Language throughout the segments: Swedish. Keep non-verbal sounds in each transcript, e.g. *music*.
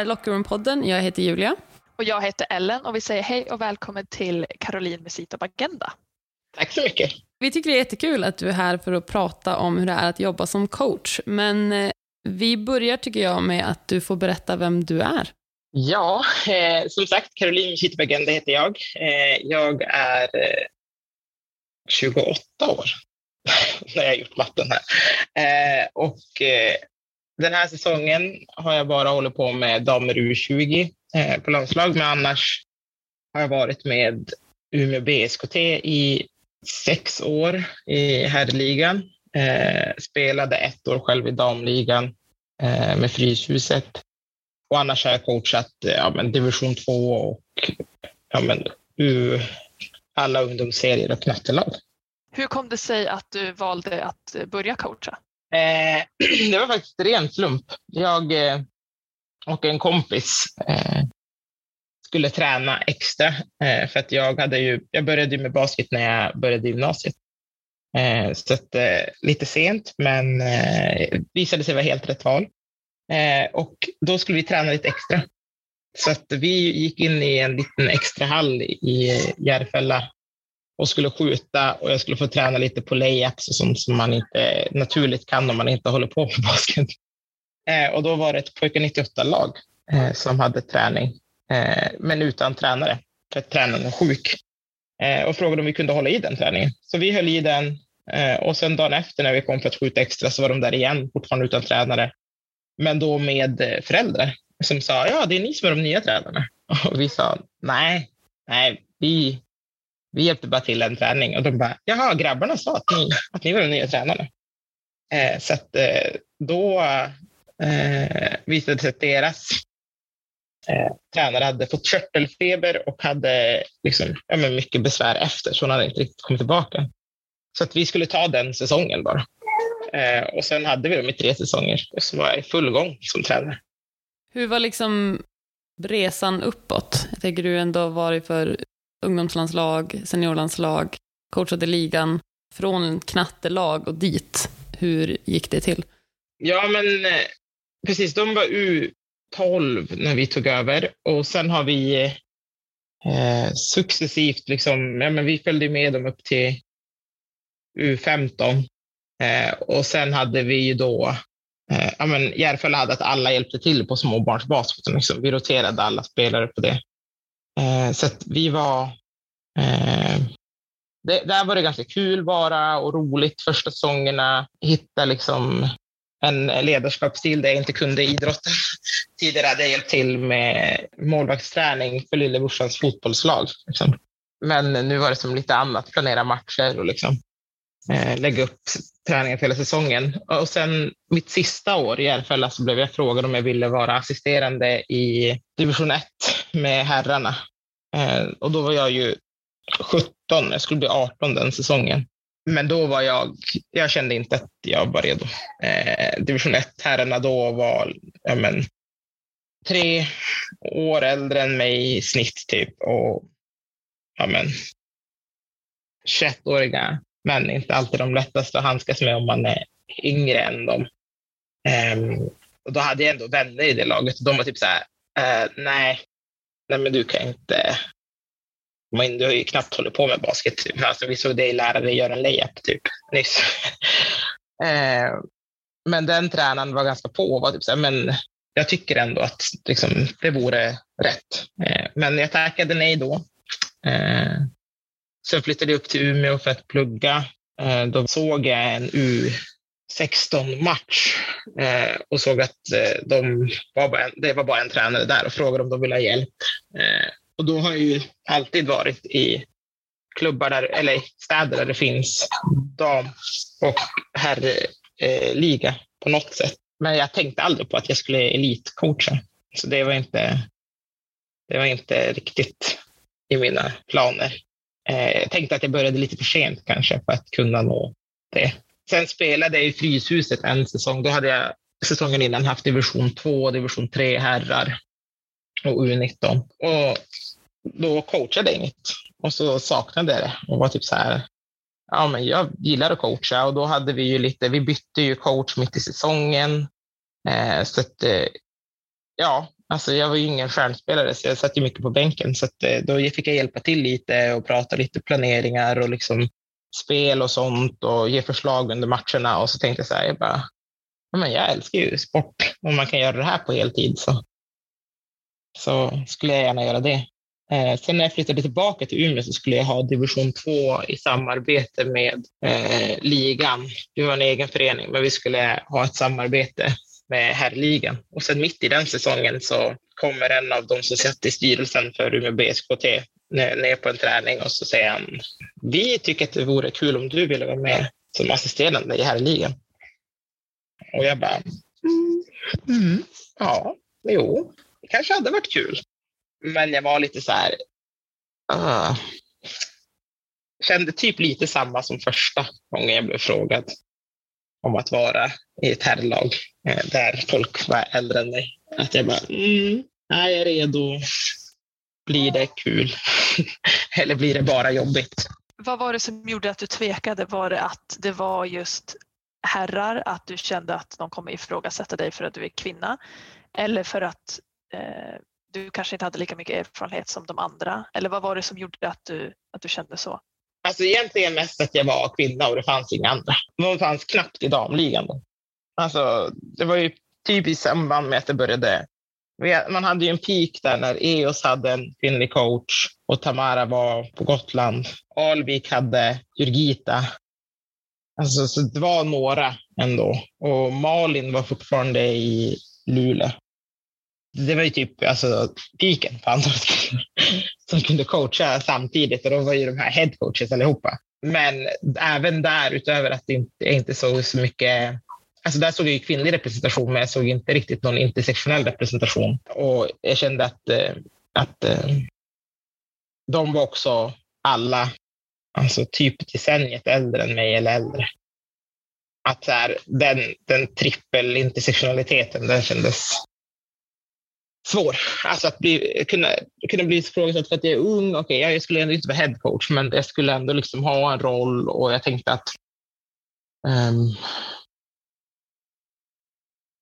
är Lockerroom-podden. Jag heter Julia. Och jag heter Ellen och vi säger hej och välkommen till Caroline med Sita Agenda. Tack så mycket. Vi tycker det är jättekul att du är här för att prata om hur det är att jobba som coach. Men eh, vi börjar tycker jag med att du får berätta vem du är. Ja, eh, som sagt, Caroline Kittbergende heter jag. Eh, jag är eh, 28 år *laughs* när jag har gjort matten här. Eh, och eh, den här säsongen har jag bara hållit på med damer U20 eh, på landslag, men annars har jag varit med Umeå BSKT i sex år i herrligan. Eh, spelade ett år själv i damligan eh, med Fryshuset. Och annars har jag coachat ja, men division 2 och ja, men, U, alla ungdomsserier och knattelag. Hur kom det sig att du valde att börja coacha? Eh, *clears throat* det var faktiskt ren slump. Jag eh, och en kompis eh, skulle träna extra eh, för att jag hade ju, jag började med basket när jag började gymnasiet. Eh, så att, eh, lite sent, men eh, visade sig vara helt rätt val. Eh, och då skulle vi träna lite extra. Så att vi gick in i en liten extra hall i Järfälla och skulle skjuta och jag skulle få träna lite på layups och sånt som man inte naturligt kan om man inte håller på med *laughs* basket. Eh, och då var det ett pojkar 98-lag eh, som hade träning, eh, men utan tränare, för att tränaren var sjuk. Eh, och frågade om vi kunde hålla i den träningen. Så vi höll i den eh, och sen dagen efter när vi kom för att skjuta extra så var de där igen, fortfarande utan tränare. Men då med eh, föräldrar som sa, ja det är ni som är de nya tränarna. *laughs* Och vi sa, nej, nej, vi, vi hjälpte bara till en träning och de bara, jaha, grabbarna sa att ni, att ni var de nya tränarna. Eh, så att, eh, då eh, visade det sig att deras eh, tränare hade fått körtelfeber och hade liksom, ja, men mycket besvär efter, så hon hade inte riktigt kommit tillbaka. Så att vi skulle ta den säsongen bara. Eh, och sen hade vi dem i tre säsonger och så var jag i full gång som tränare. Hur var liksom resan uppåt? Jag tänker du ändå varit för ungdomslandslag, seniorlandslag, coachade ligan, från knattelag och dit. Hur gick det till? Ja, men eh, precis. De var U12 när vi tog över och sen har vi eh, successivt, liksom, ja, men vi följde med dem upp till U15 eh, och sen hade vi ju då eh, ja, men Järfälla hade att alla hjälpte till på småbarnsbas. Liksom. Vi roterade alla spelare på det. Eh, så att vi var... Eh, det, där var det ganska kul bara och roligt första säsongerna. Hitta liksom en ledarskapsstil där jag inte kunde idrotten. *laughs* Tidigare hade jag hjälpt till med målvaktsträning för lillebrorsans fotbollslag. Liksom. Men nu var det som lite annat, planera matcher och liksom, eh, lägga upp träningen för hela säsongen. Och sen mitt sista år i Järfälla så blev jag frågad om jag ville vara assisterande i division 1 med herrarna. Eh, och då var jag ju 17, jag skulle bli 18 den säsongen. Men då var jag, jag kände inte att jag var redo. Eh, division 1-herrarna då var ja, men, tre år äldre än mig i snitt typ och ja, men, 21-åriga män är inte alltid de lättaste att handskas med om man är yngre än dem. Eh, och då hade jag ändå vänner i det laget och de var typ så här, eh, nej, nej men du kan inte, men du har ju knappt hållit på med basket. Typ. Alltså, vi såg dig lära dig göra en layup typ, nyss. *laughs* eh, men den tränaren var ganska på och var typ så här, men jag tycker ändå att liksom, det vore rätt. Eh, men jag tackade nej då. Eh, sen flyttade jag upp till Umeå för att plugga. Eh, då såg jag en 16 match eh, och såg att eh, de var bara en, det var bara en tränare där och frågade om de ville ha hjälp. Eh, och då har jag ju alltid varit i klubbar där, eller städer där det finns dam och herrliga eh, på något sätt. Men jag tänkte aldrig på att jag skulle elitcoacha. Så det var inte, det var inte riktigt i mina planer. Eh, jag tänkte att jag började lite för sent kanske för att kunna nå det. Sen spelade jag i Fryshuset en säsong. Då hade jag säsongen innan haft division 2, division 3 herrar och U19. Och då coachade jag inget och så saknade jag det och var typ så här. Ja, men jag gillar att coacha och då hade vi ju lite. Vi bytte ju coach mitt i säsongen. Eh, så att, eh, ja, Alltså jag var ju ingen stjärnspelare så jag satt ju mycket på bänken. Så att, eh, då fick jag hjälpa till lite och prata lite planeringar och liksom spel och sånt och ge förslag under matcherna. Och så tänkte jag så här, jag bara, men jag älskar ju sport. Om man kan göra det här på heltid så, så skulle jag gärna göra det. Eh, sen när jag flyttade tillbaka till Umeå så skulle jag ha division 2 i samarbete med eh, ligan. Vi var en egen förening, men vi skulle ha ett samarbete med herrligan. Och sen mitt i den säsongen så kommer en av de som satt i styrelsen för Umeå BSKT ner på en träning och så säger han, vi tycker att det vore kul om du ville vara med som assisterande i herrligan. Och jag bara, mm, mm, ja, jo, det kanske hade varit kul. Men jag var lite så här, ah, kände typ lite samma som första gången jag blev frågad om att vara i ett herrlag eh, där folk var äldre än mig. Att jag bara, mm, är jag redo? Blir det kul? *laughs* Eller blir det bara jobbigt? Vad var det som gjorde att du tvekade? Var det att det var just herrar, att du kände att de kommer ifrågasätta dig för att du är kvinna? Eller för att eh, du kanske inte hade lika mycket erfarenhet som de andra? Eller vad var det som gjorde att du, att du kände så? Alltså egentligen mest att jag var kvinna och det fanns inga andra. De fanns knappt i damligan. Alltså, det var ju typ i samband med att det började. Man hade ju en peak där när EOS hade en kvinnlig coach och Tamara var på Gotland. Alvik hade Jurgita. Alltså, så det var några ändå. Och Malin var fortfarande i Luleå det var ju typ alltså, piken på antalet som kunde coacha samtidigt och då var ju de här headcoaches allihopa. Men även där, utöver att det inte, jag inte såg så mycket Alltså där såg jag kvinnlig representation, men jag såg inte riktigt någon intersektionell representation. Och jag kände att, eh, att eh, de var också alla, alltså typ decenniet äldre än mig eller äldre. Att så här, den, den trippel intersektionaliteten, den kändes svår. Alltså att bli, kunna, kunna bli ifrågasatt för att jag är ung. Okej, okay, jag skulle ändå inte vara headcoach, men jag skulle ändå liksom ha en roll och jag tänkte att um,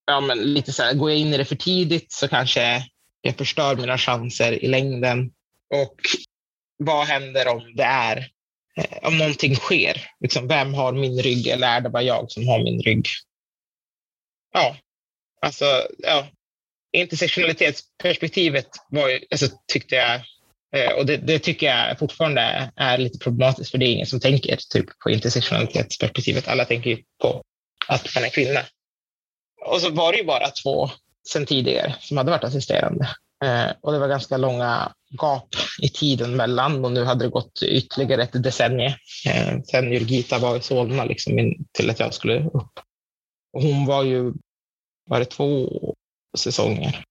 ja, men lite så här, går jag in i det för tidigt så kanske jag förstör mina chanser i längden. Och vad händer om det är, eh, om någonting sker? Liksom, vem har min rygg eller är det bara jag som har min rygg? Ja, alltså, ja, intersektionalitetsperspektivet var ju, alltså, tyckte jag, eh, och det, det, tycker jag fortfarande är lite problematiskt, för det är ingen som tänker typ, på intersektionalitetsperspektivet. Alla tänker ju på att man är kvinna. Och så var det ju bara två sen tidigare som hade varit assisterande. Eh, och det var ganska långa gap i tiden mellan och nu hade det gått ytterligare ett decennium eh, sen Jurgita var i Solna liksom, in, till att jag skulle upp. Och hon var ju, var det två säsonger.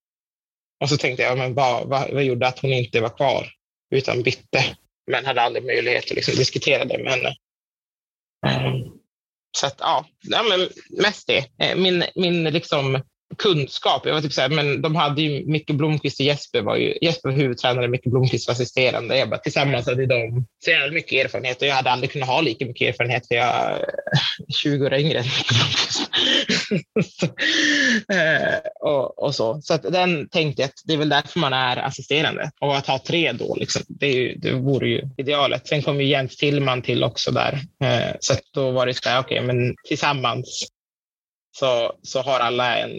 Och så tänkte jag, men vad, vad, vad gjorde att hon inte var kvar utan bytte? Men hade aldrig möjlighet att liksom diskutera det med henne. Um, så att ja, ja men mest det. Eh, min, min liksom kunskap. Jag var typ så här, men de hade ju Micke Blomqvist och Jesper var ju, Jesper var huvudtränare, Micke Blomqvist var assisterande. Jag bara, tillsammans hade de så jävla mycket erfarenhet och jag hade aldrig kunnat ha lika mycket erfarenhet för jag är *laughs* 20 år yngre än Micke Blomqvist. *laughs* så, eh, och, och, så. Så att den tänkte jag att det är väl därför man är assisterande. Och att ha tre då, liksom, det, är ju, det vore ju idealet. Sen kom ju Jens Tillman till också där. Eh, så då var det så här, okej, okay, men tillsammans så, så har alla en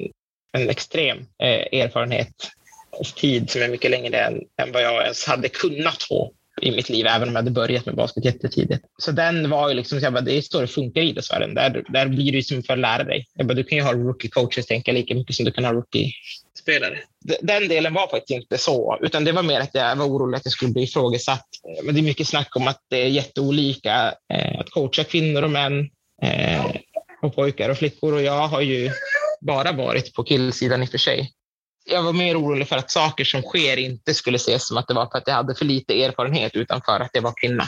en extrem eh, erfarenhet och tid som är mycket längre än, än vad jag ens hade kunnat få i mitt liv, även om jag hade börjat med basket jättetidigt. Så den var ju liksom, jag bara, det är så det funkar i idrottsvärlden. Där, där blir du som för att lära dig. Jag bara, du kan ju ha rookie coaches tänka lika mycket som du kan ha rookie spelare. Den delen var faktiskt inte så, utan det var mer att jag var orolig att jag skulle bli ifrågasatt. Eh, men det är mycket snack om att det är jätteolika eh, att coacha kvinnor och män eh, och pojkar och flickor och jag har ju bara varit på killsidan i och för sig. Jag var mer orolig för att saker som sker inte skulle ses som att det var för att jag hade för lite erfarenhet utan för att jag var kvinna.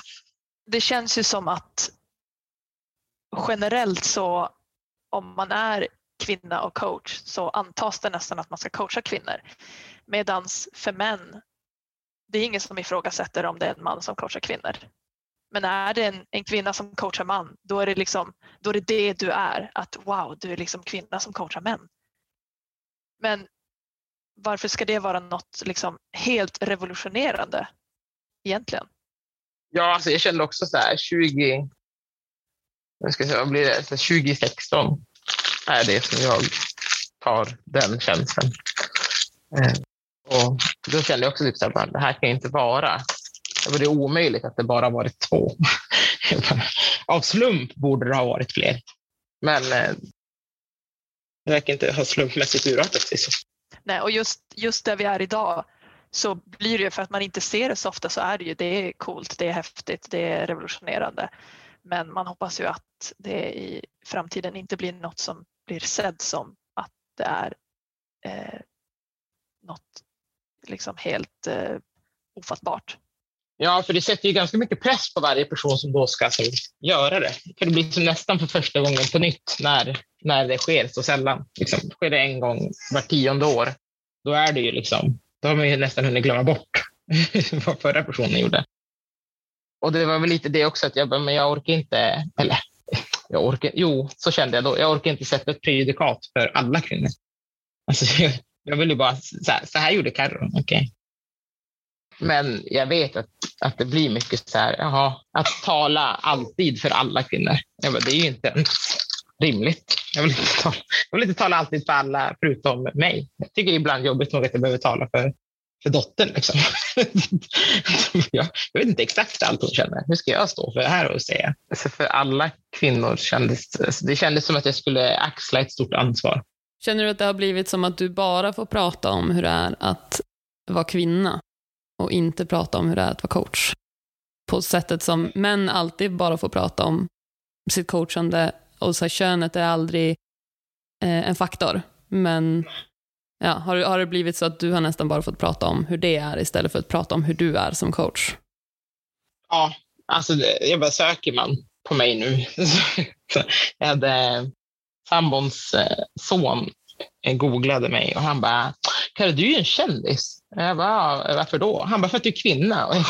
Det känns ju som att generellt så om man är kvinna och coach så antas det nästan att man ska coacha kvinnor. Medan för män, det är ingen som ifrågasätter om det är en man som coachar kvinnor. Men är det en, en kvinna som coachar man, då är, det liksom, då är det det du är. Att wow, du är liksom kvinna som coachar män. Men varför ska det vara något liksom helt revolutionerande egentligen? Ja, alltså jag kände också så här 20, jag ska säga, vad blir det, så 2016 är det som jag tar den tjänsten. Eh, och då kände jag också typ så här, det här kan inte vara, det är omöjligt att det bara varit två. *laughs* Av slump borde det ha varit fler. Men eh, det verkar inte ha slumpmässigt urartat sig så. Nej, och just, just där vi är idag så blir det ju för att man inte ser det så ofta så är det ju det är coolt, det är häftigt, det är revolutionerande. Men man hoppas ju att det i framtiden inte blir något som blir sedd som att det är eh, något liksom helt eh, ofattbart. Ja, för det sätter ju ganska mycket press på varje person som då ska så, göra det. För det blir som nästan för första gången på nytt när, när det sker så sällan. Liksom, sker det en gång var tionde år, då är det ju liksom, då har man ju nästan hunnit glömma bort *laughs* vad förra personen gjorde. Och det var väl lite det också att jag bara, men jag orkar inte, eller jag orkar, jo, så kände jag då, jag orkar inte sätta ett prejudikat för alla kvinnor. Alltså, jag, jag vill ju bara, så här, så här gjorde Carro, okej. Okay. Men jag vet att, att det blir mycket så här, jaha, att tala alltid för alla kvinnor. Jag bara, det är ju inte ens rimligt. Jag vill, inte tala, jag vill inte tala alltid för alla förutom mig. Jag tycker ibland jobbigt nog att jag behöver tala för, för dottern. Liksom. jag, *laughs* jag vet inte exakt allt hon känner. Hur ska jag stå för det här och säga? Alltså för alla kvinnor kändes alltså det kändes som att jag skulle axla ett stort ansvar. Känner du att det har blivit som att du bara får prata om hur det är att vara kvinna och inte prata om hur det är att vara coach? På sättet som män alltid bara får prata om sitt coachande och så här, könet är aldrig eh, en faktor. Men ja, har, har det blivit så att du har nästan bara fått prata om hur det är istället för att prata om hur du är som coach? Ja, alltså jag bara söker man på mig nu. *laughs* jag hade sambons eh, son eh, googlade mig och han bara, Kalle du är ju en kändis. Jag bara, varför då? Han bara, för att du är kvinna.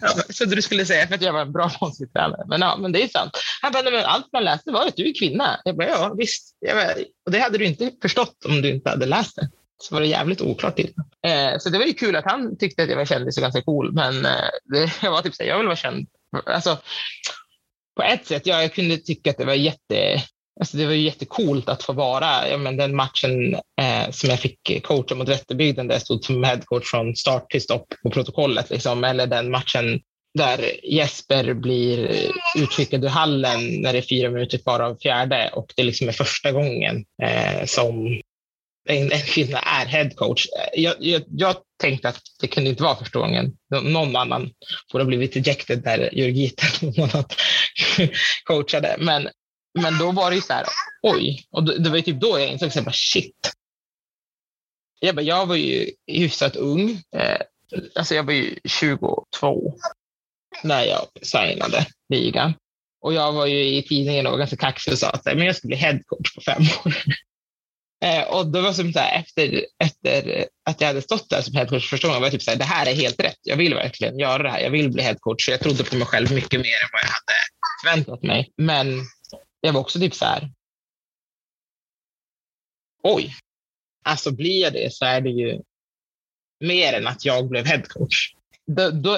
Jag så du skulle säga för att jag var en bra boxningstränare. Men ja, men det är sant. Han bara, men allt man läste var att du är kvinna. Jag bara, ja visst. Bara, och det hade du inte förstått om du inte hade läst det. Så var det jävligt oklart till. Eh, så det var ju kul att han tyckte att jag var kändis och ganska cool. Men eh, det, jag var typ såhär, jag vill vara känd. Alltså, på ett sätt, ja, jag kunde tycka att det var jätte Alltså det var ju jättekult att få vara, ja, men den matchen eh, som jag fick coacha mot Vätterbygden där jag stod som headcoach från start till stopp på protokollet. Liksom. Eller den matchen där Jesper blir utskickad ur hallen när det är fyra minuter kvar av fjärde och det liksom är första gången eh, som en, en kvinna är headcoach. Jag, jag, jag, tänkte att det kunde inte vara första gången. Någon annan borde ha blivit ejected där Jurgita *laughs* coachade. Men men då var det ju så här, oj. Och det var ju typ då jag insåg, så jag bara, shit. Jag, bara, jag var ju hyfsat ung. Eh, alltså jag var ju 22 när jag signade ligan. Och jag var ju i tidningen och var ganska kaxig och sa att men jag skulle bli headcoach på fem år. *laughs* Eh, och då var som så här, efter, efter att jag hade stått där som headcoach första gången var jag typ så här, det här är helt rätt. Jag vill verkligen göra det här. Jag vill bli headcoach. Jag trodde på mig själv mycket mer än vad jag hade förväntat mig. Men jag var också typ så här. Oj, alltså blir jag det så är det ju mer än att jag blev headcoach.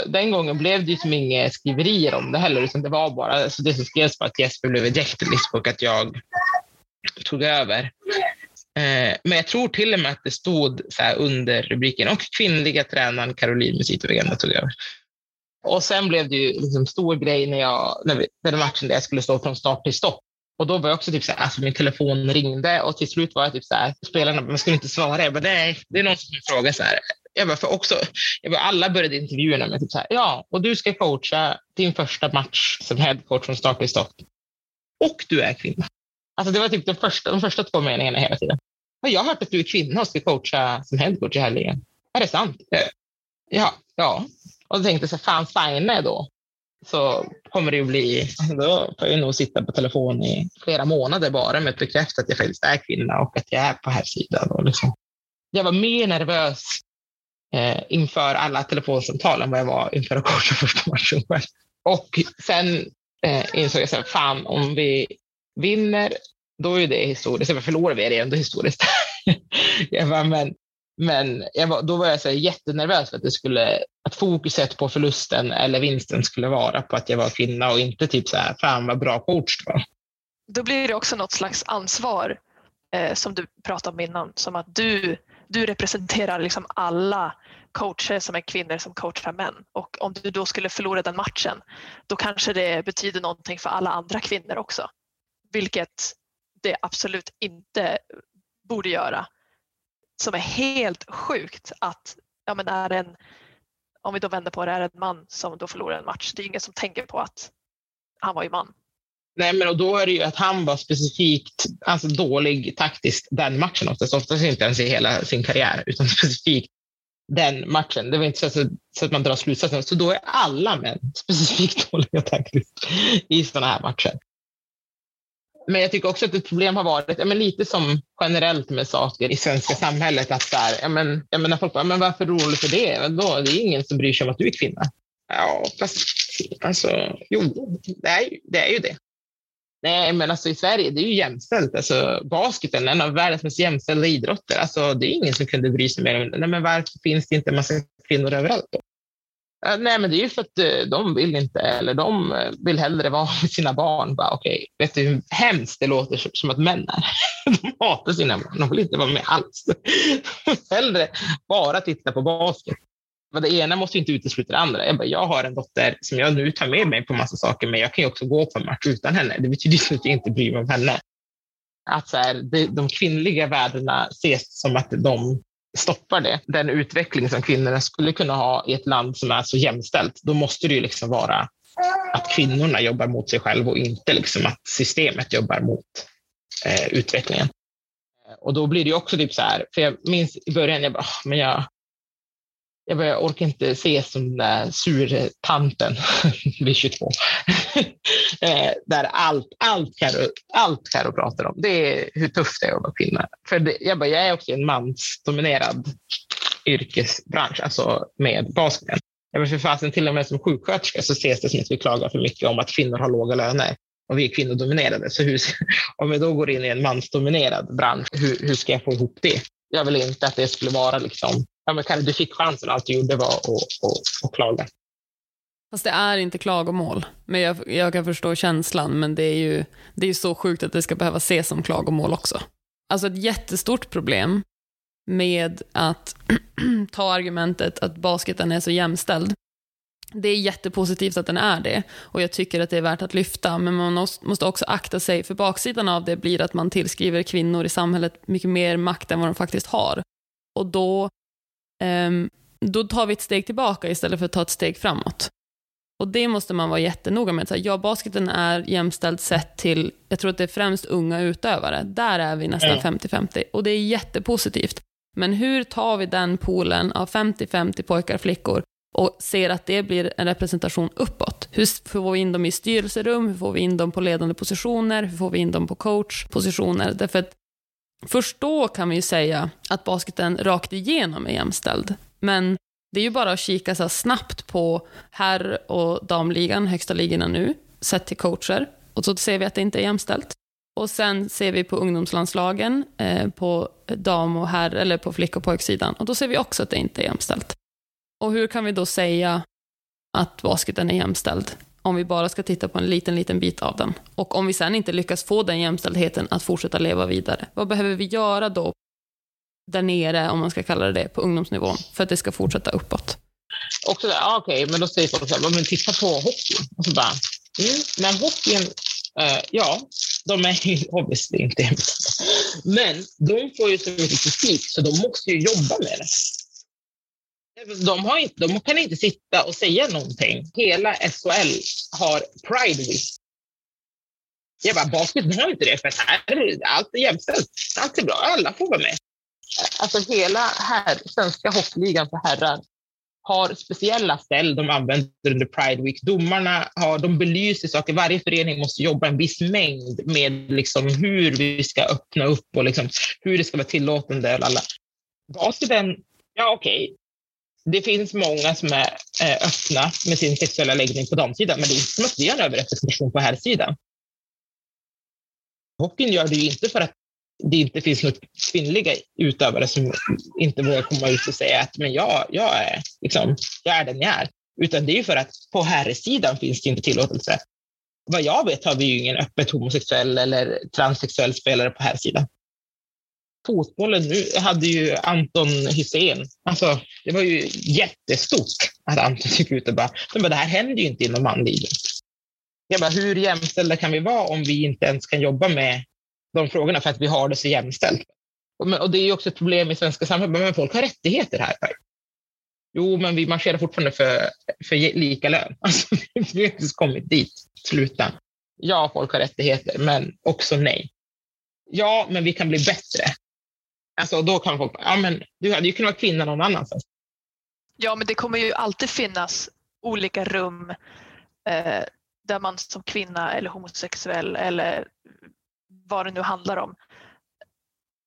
Den gången blev det ju som inga skriverier om det heller, utan det var bara alltså det som skrevs var att Jesper blev ejected och att jag tog över. Eh, men jag tror till och med att det stod så under rubriken och kvinnliga tränaren Caroline Musitogenda tog över. Och sen blev det ju liksom stor grej när jag, när vi, den matchen där jag skulle stå från start till stopp. Och då var jag också typ så här, alltså min telefon ringde och till slut var jag typ så här, spelarna, man skulle inte svara. Jag bara, nej, det är någon som frågar så här. Jag bara, för också, jag bara, alla började intervjuerna med typ så här, ja, och du ska coacha din första match som headcoach från start till stopp. Och du är kvinna. Alltså det var typ de första, de första två meningarna hela tiden. Jag har hört att du är kvinna och ska coacha som headcoach i helgen. Är det sant? Ja, ja. Och då tänkte jag så här, fan signar jag då? Så kommer det ju bli, alltså då får jag nog sitta på telefon i flera månader bara med att bekräfta att jag faktiskt är kvinna och att jag är på här sidan. Och liksom. Jag var mer nervös eh, inför alla telefonsamtal än vad jag var inför att coacha första matchen själv. Och sen eh, insåg jag att fan om vi vinner, då är det historiskt. Förlorar vi är det ändå historiskt. *laughs* jag bara, men men var, då var jag så jättenervös för att, det skulle, att fokuset på förlusten eller vinsten skulle vara på att jag var kvinna och inte typ så här, fan vad bra coach du var. Då blir det också något slags ansvar eh, som du pratade om innan, som att du, du representerar liksom alla coacher som är kvinnor som coachar män. Och om du då skulle förlora den matchen, då kanske det betyder någonting för alla andra kvinnor också. Vilket det absolut inte borde göra. Som är helt sjukt att, ja men är en, om vi då vänder på det, är en man som då förlorar en match. Det är ingen som tänker på att han var ju man. Nej, men och då är det ju att han var specifikt alltså dålig taktiskt den matchen oftast. Oftast inte ens i hela sin karriär, utan *laughs* specifikt den matchen. Det var inte så, så att man drar slutsatsen. Så då är alla män *laughs* specifikt dåliga taktiskt i sådana här matcher. Men jag tycker också att ett problem har varit, ja, men lite som generellt med saker i svenska samhället, att där, ja, men, jag menar, folk bara, men varför är du orolig för det? Men då, det är ingen som bryr sig om att du är kvinna. Ja, fast alltså, jo, det är, det är ju det. Nej, men alltså i Sverige, det är ju jämställt. Alltså, basketen är en av världens mest jämställda idrotter. Alltså, det är ingen som kunde bry sig mer om det. Nej, men varför finns det inte en massa kvinnor överallt? Då? Eh, nej, men det är ju för att eh, de vill inte, eller de eh, vill hellre vara med sina barn. Bara, okay, vet du hur hemskt det låter som att män är? *laughs* De hatar sina barn, de vill inte vara med alls. De *laughs* vill hellre bara titta på basket. Men det ena måste inte utesluta det andra. Jag, bara, jag har en dotter som jag nu tar med mig på massa saker, men jag kan ju också gå på en match utan henne. Det betyder inte att jag inte bryr mig om henne. Att så här, de, de kvinnliga värdena ses som att de stoppar det, den utveckling som kvinnorna skulle kunna ha i ett land som är så jämställt, då måste det ju liksom vara att kvinnorna jobbar mot sig själva och inte liksom att systemet jobbar mot eh, utvecklingen. Och då blir det också typ så här, för jag minns i början, jag bara, men jag, jag, bara, jag orkar inte se som den där surtanten *laughs* vid 22. *laughs* Eh, där allt, allt, Karo, allt Karo pratar om, det är hur tufft det är att vara kvinna. För det, jag, bara, jag är också en mansdominerad yrkesbransch, alltså med basketen. Jag bara, för fasen, till och med som sjuksköterska så ses det som att vi klagar för mycket om att kvinnor har låga löner och vi är kvinnodominerade. Så hur, *laughs* om vi då går in i en mansdominerad bransch, hur, hur ska jag få ihop det? Jag vill inte att det skulle vara liksom ja, men Kalle, du fick chansen, allt du gjorde var att, att klaga. Fast det är inte klagomål. Men jag, jag kan förstå känslan, men det är ju det är så sjukt att det ska behöva ses som klagomål också. Alltså ett jättestort problem med att *clears throat* ta argumentet att basketen är så jämställd. Det är jättepositivt att den är det och jag tycker att det är värt att lyfta, men man måste också akta sig, för baksidan av det blir att man tillskriver kvinnor i samhället mycket mer makt än vad de faktiskt har. Och då um, då tar vi ett steg tillbaka istället för att ta ett steg framåt. Och det måste man vara jättenoga med. Så här, ja, basketen är jämställd sett till, jag tror att det är främst unga utövare. Där är vi nästan 50-50 och det är jättepositivt. Men hur tar vi den poolen av 50-50 pojkar och flickor och ser att det blir en representation uppåt? Hur får vi in dem i styrelserum? Hur får vi in dem på ledande positioner? Hur får vi in dem på coachpositioner? Därför att Först då kan vi ju säga att basketen rakt igenom är jämställd. Men det är ju bara att kika så snabbt på herr och damligan, högsta ligorna nu, sett till coacher. Och så ser vi att det inte är jämställt. Och sen ser vi på ungdomslandslagen, eh, på dam och herr, eller på flick och pojksidan. Och då ser vi också att det inte är jämställt. Och hur kan vi då säga att basketen är jämställd? om vi bara ska titta på en liten, liten bit av den. Och om vi sen inte lyckas få den jämställdheten att fortsätta leva vidare, vad behöver vi göra då där nere, om man ska kalla det det, på ungdomsnivån, för att det ska fortsätta uppåt? Också där, ah, okej, okay, men då säger folk så här, men titta på hockeyn. Och så bara, mm, men hockeyn, eh, ja, de är ju *laughs* obviously inte Men de får ju så mycket kritik, så de måste ju jobba med det. Alltså, de, har inte, de kan inte sitta och säga någonting. Hela SHL har Pride Week. Jag bara, basket har inte det, för här allt är jämställt. Allt är bra, alla får vara med. Alltså hela här, svenska hockeyligan för herrar har speciella ställ de använder under Pride Week. Domarna har, de belyser saker. Varje förening måste jobba en viss mängd med liksom hur vi ska öppna upp och liksom hur det ska vara tillåtande. Alla. Basketen, ja okej, okay det finns många som är eh, öppna med sin sexuella läggning på damsidan, men det är inte som att vi har en överrepresentation på här sidan. Hockeyn gör det ju inte för att det inte finns några kvinnliga utövare som inte vågar komma ut och säga att men jag, jag, är, liksom, jag är den jag är. Utan det är ju för att på herrsidan finns det inte tillåtelse. Vad jag vet har vi ju ingen öppet homosexuell eller transsexuell spelare på herrsidan. Fotbollen nu hade ju Anton Hysén, alltså det var ju jättestort att Anton gick ut och bara, bara det här händer ju inte inom manligen. Jag bara, hur jämställda kan vi vara om vi inte ens kan jobba med de frågorna för att vi har det så jämställt? Och det är ju också ett problem i svenska samhället, men folk har rättigheter här. Jo, men vi marscherar fortfarande för, för lika lön. *laughs* Alltså, vi har inte kommit dit. Sluta. Ja, folk har rättigheter, men också nej. Ja, men vi kan bli bättre. Alltså, då kan folk ja, men du hade ju kunnat vara kvinna någon annanstans. Ja, men det kommer ju alltid finnas olika rum eh, där man som kvinna eller homosexuell eller vad det nu handlar om,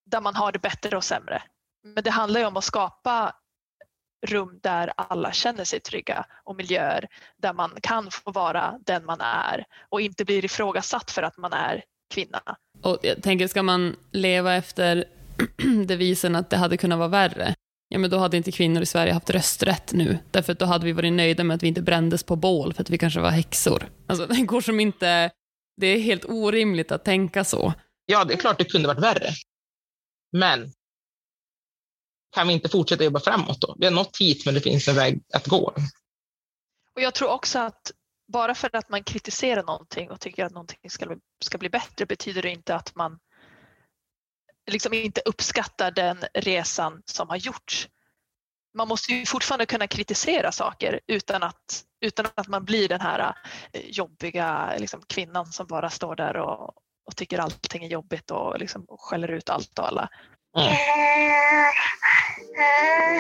där man har det bättre och sämre. Men det handlar ju om att skapa rum där alla känner sig trygga och miljöer där man kan få vara den man är och inte blir ifrågasatt för att man är kvinna. Och jag tänker, ska man leva efter *clears throat* devisen att det hade kunnat vara värre, ja men då hade inte kvinnor i Sverige haft rösträtt nu, därför att då hade vi varit nöjda med att vi inte brändes på bål för att vi kanske var häxor. Alltså *laughs* det går som inte, det är helt orimligt att tänka så. Ja, det är klart det kunde varit värre. Men kan vi inte fortsätta jobba framåt då? Vi har nått hit, men det finns en väg att gå. Och Jag tror också att bara för att man kritiserar någonting och tycker att någonting ska bli, ska bli bättre betyder det inte att man liksom inte uppskattar den resan som har gjorts. Man måste ju fortfarande kunna kritisera saker utan att, utan att man blir den här eh, jobbiga liksom, kvinnan som bara står där och, och tycker allting är jobbigt och, liksom, skäller ut allt och alla. Mm.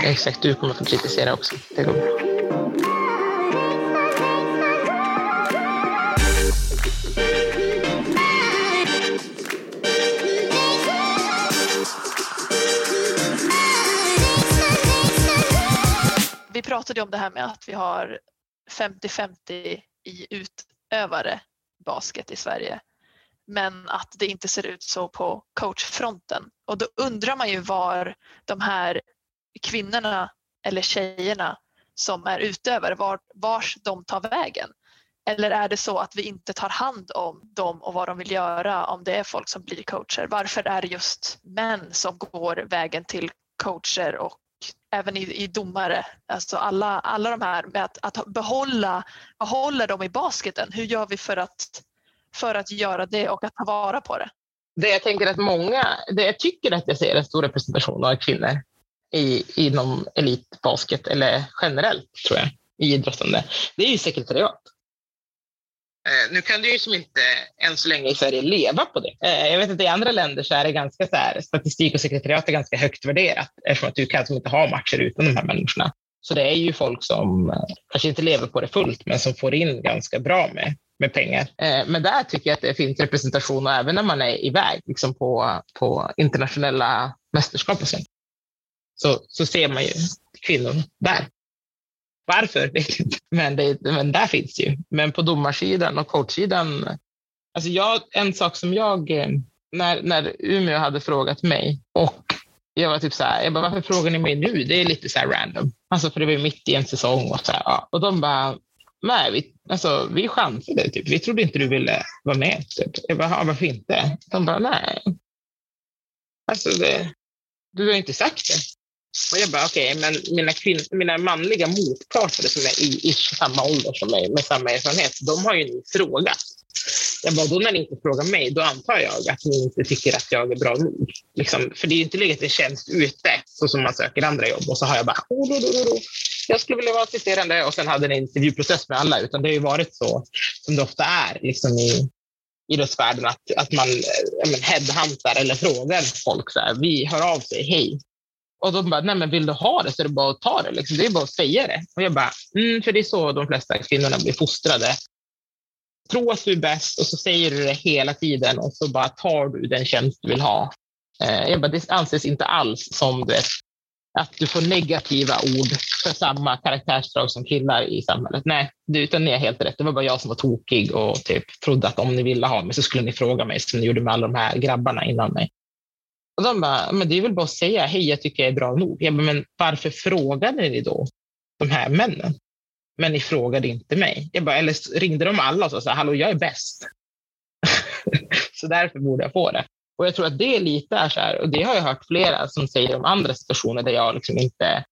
Exakt, du kommer få kritisera också. Det går bra. Vi pratade om det här med att vi har 50-50 i utövare basket i Sverige men att det inte ser ut så på coachfronten. Och då undrar man ju var de här kvinnorna eller tjejerna som är utövare, var, vars de tar vägen. Eller är det så att vi inte tar hand om dem och vad de vill göra om det är folk som blir coacher? Varför är det just män som går vägen till coacher och även i, i domare? Alltså alla, alla de här med att, att behålla, behålla dem i basketen. Hur gör vi för att för att göra det och att ta vara på det. Det jag tänker att många, det jag tycker att jag ser en stor representation av kvinnor i, inom elitbasket eller generellt tror jag i idrottande, det är ju sekretariat. Eh, nu kan du ju som inte än så länge i Sverige leva på det. Eh, jag vet att i andra länder så är det ganska så här, statistik och sekretariat är ganska högt värderat eftersom att du kan som inte ha matcher utan de här människorna. Så det är ju folk som eh, kanske inte lever på det fullt, men som får in ganska bra med med pengar. Eh, men där tycker jag att det finns representation och även när man är iväg liksom på, på internationella mästerskap och sånt. Så, så ser man ju kvinnor där. Varför vet jag inte, men, det, men där finns det ju. Men på domarsidan och coachsidan, alltså jag, en sak som jag, eh, när, när Umeå hade frågat mig och jag var typ så här, jag bara, varför frågar ni mig nu? Det är lite så här random. Alltså för det var ju mitt i en säsong och så här, ja. Och de bara, nej, vi, alltså, vi chansade. Typ. Vi trodde inte du ville vara med. Typ. Jag bara, varför inte? De bara, nej. Alltså, det, du har inte sagt det. Och jag bara, okej, okay, men mina, kvinn, mina manliga motparter som är i, i samma ålder som mig, med samma erfarenhet, de har ju ni frågat. Jag bara, då när ni inte frågar mig, då antar jag att ni inte tycker att jag är bra nog. Liksom, för det är ju inte legat en tjänst ute, så som man söker andra jobb. Och så har jag bara, oh, oh, oh, oh jag skulle vilja vara assisterande och sen hade en intervjuprocess med alla, utan det har ju varit så som det ofta är liksom i idrottsvärlden, att, att man eh, men, headhuntar eller frågar folk så här, vi hör av sig, hej. Och de bara, nej men vill du ha det så är det bara att ta det. Liksom. Det är bara att säga det. Och jag bara, mm, för det är så de flesta kvinnorna blir fostrade. Tro att du är bäst och så säger du det hela tiden och så bara tar du den tjänst du vill ha. Eh, jag bara, det anses inte alls som det att du får negativa ord för samma karaktärsdrag som killar i samhället. Nej, utan ni har helt rätt. Det var bara jag som var tokig och typ trodde att om ni ville ha mig så skulle ni fråga mig som ni gjorde med alla de här grabbarna innan mig. Och de bara, men det är väl bara att säga hej, jag tycker jag är bra nog. Jag bara, men varför frågade ni då de här männen? Men ni frågade inte mig. Jag bara, eller ringde de alla och sa, hallå, jag är bäst. *laughs* så därför borde jag få det. Och jag tror att det lite är så här, och det har jag hört flera som säger om andra situationer där jag liksom inte,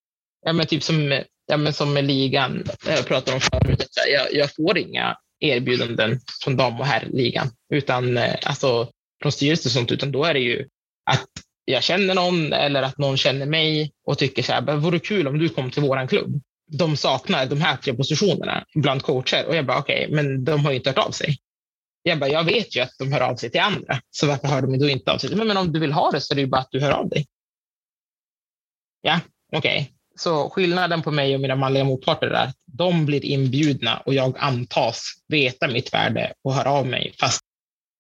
ja men typ som, ja men som med ligan, eh, jag pratade om förut, att jag, jag får inga erbjudanden från dam och herrligan, utan eh, alltså från styrelsen och sånt, utan då är det ju att jag känner någon eller att någon känner mig och tycker så här, vore kul om du kom till våran klubb. De saknar de här tre positionerna bland coacher och jag bara okej, okay, men de har ju inte hört av sig. Jag bara, jag vet ju att de hör av sig till andra, så varför hör de då inte av sig? Men, men om du vill ha det så är det ju bara att du hör av dig. Ja, okej. Okay. Så skillnaden på mig och mina manliga motparter är att de blir inbjudna och jag antas veta mitt värde och hör av mig. Fast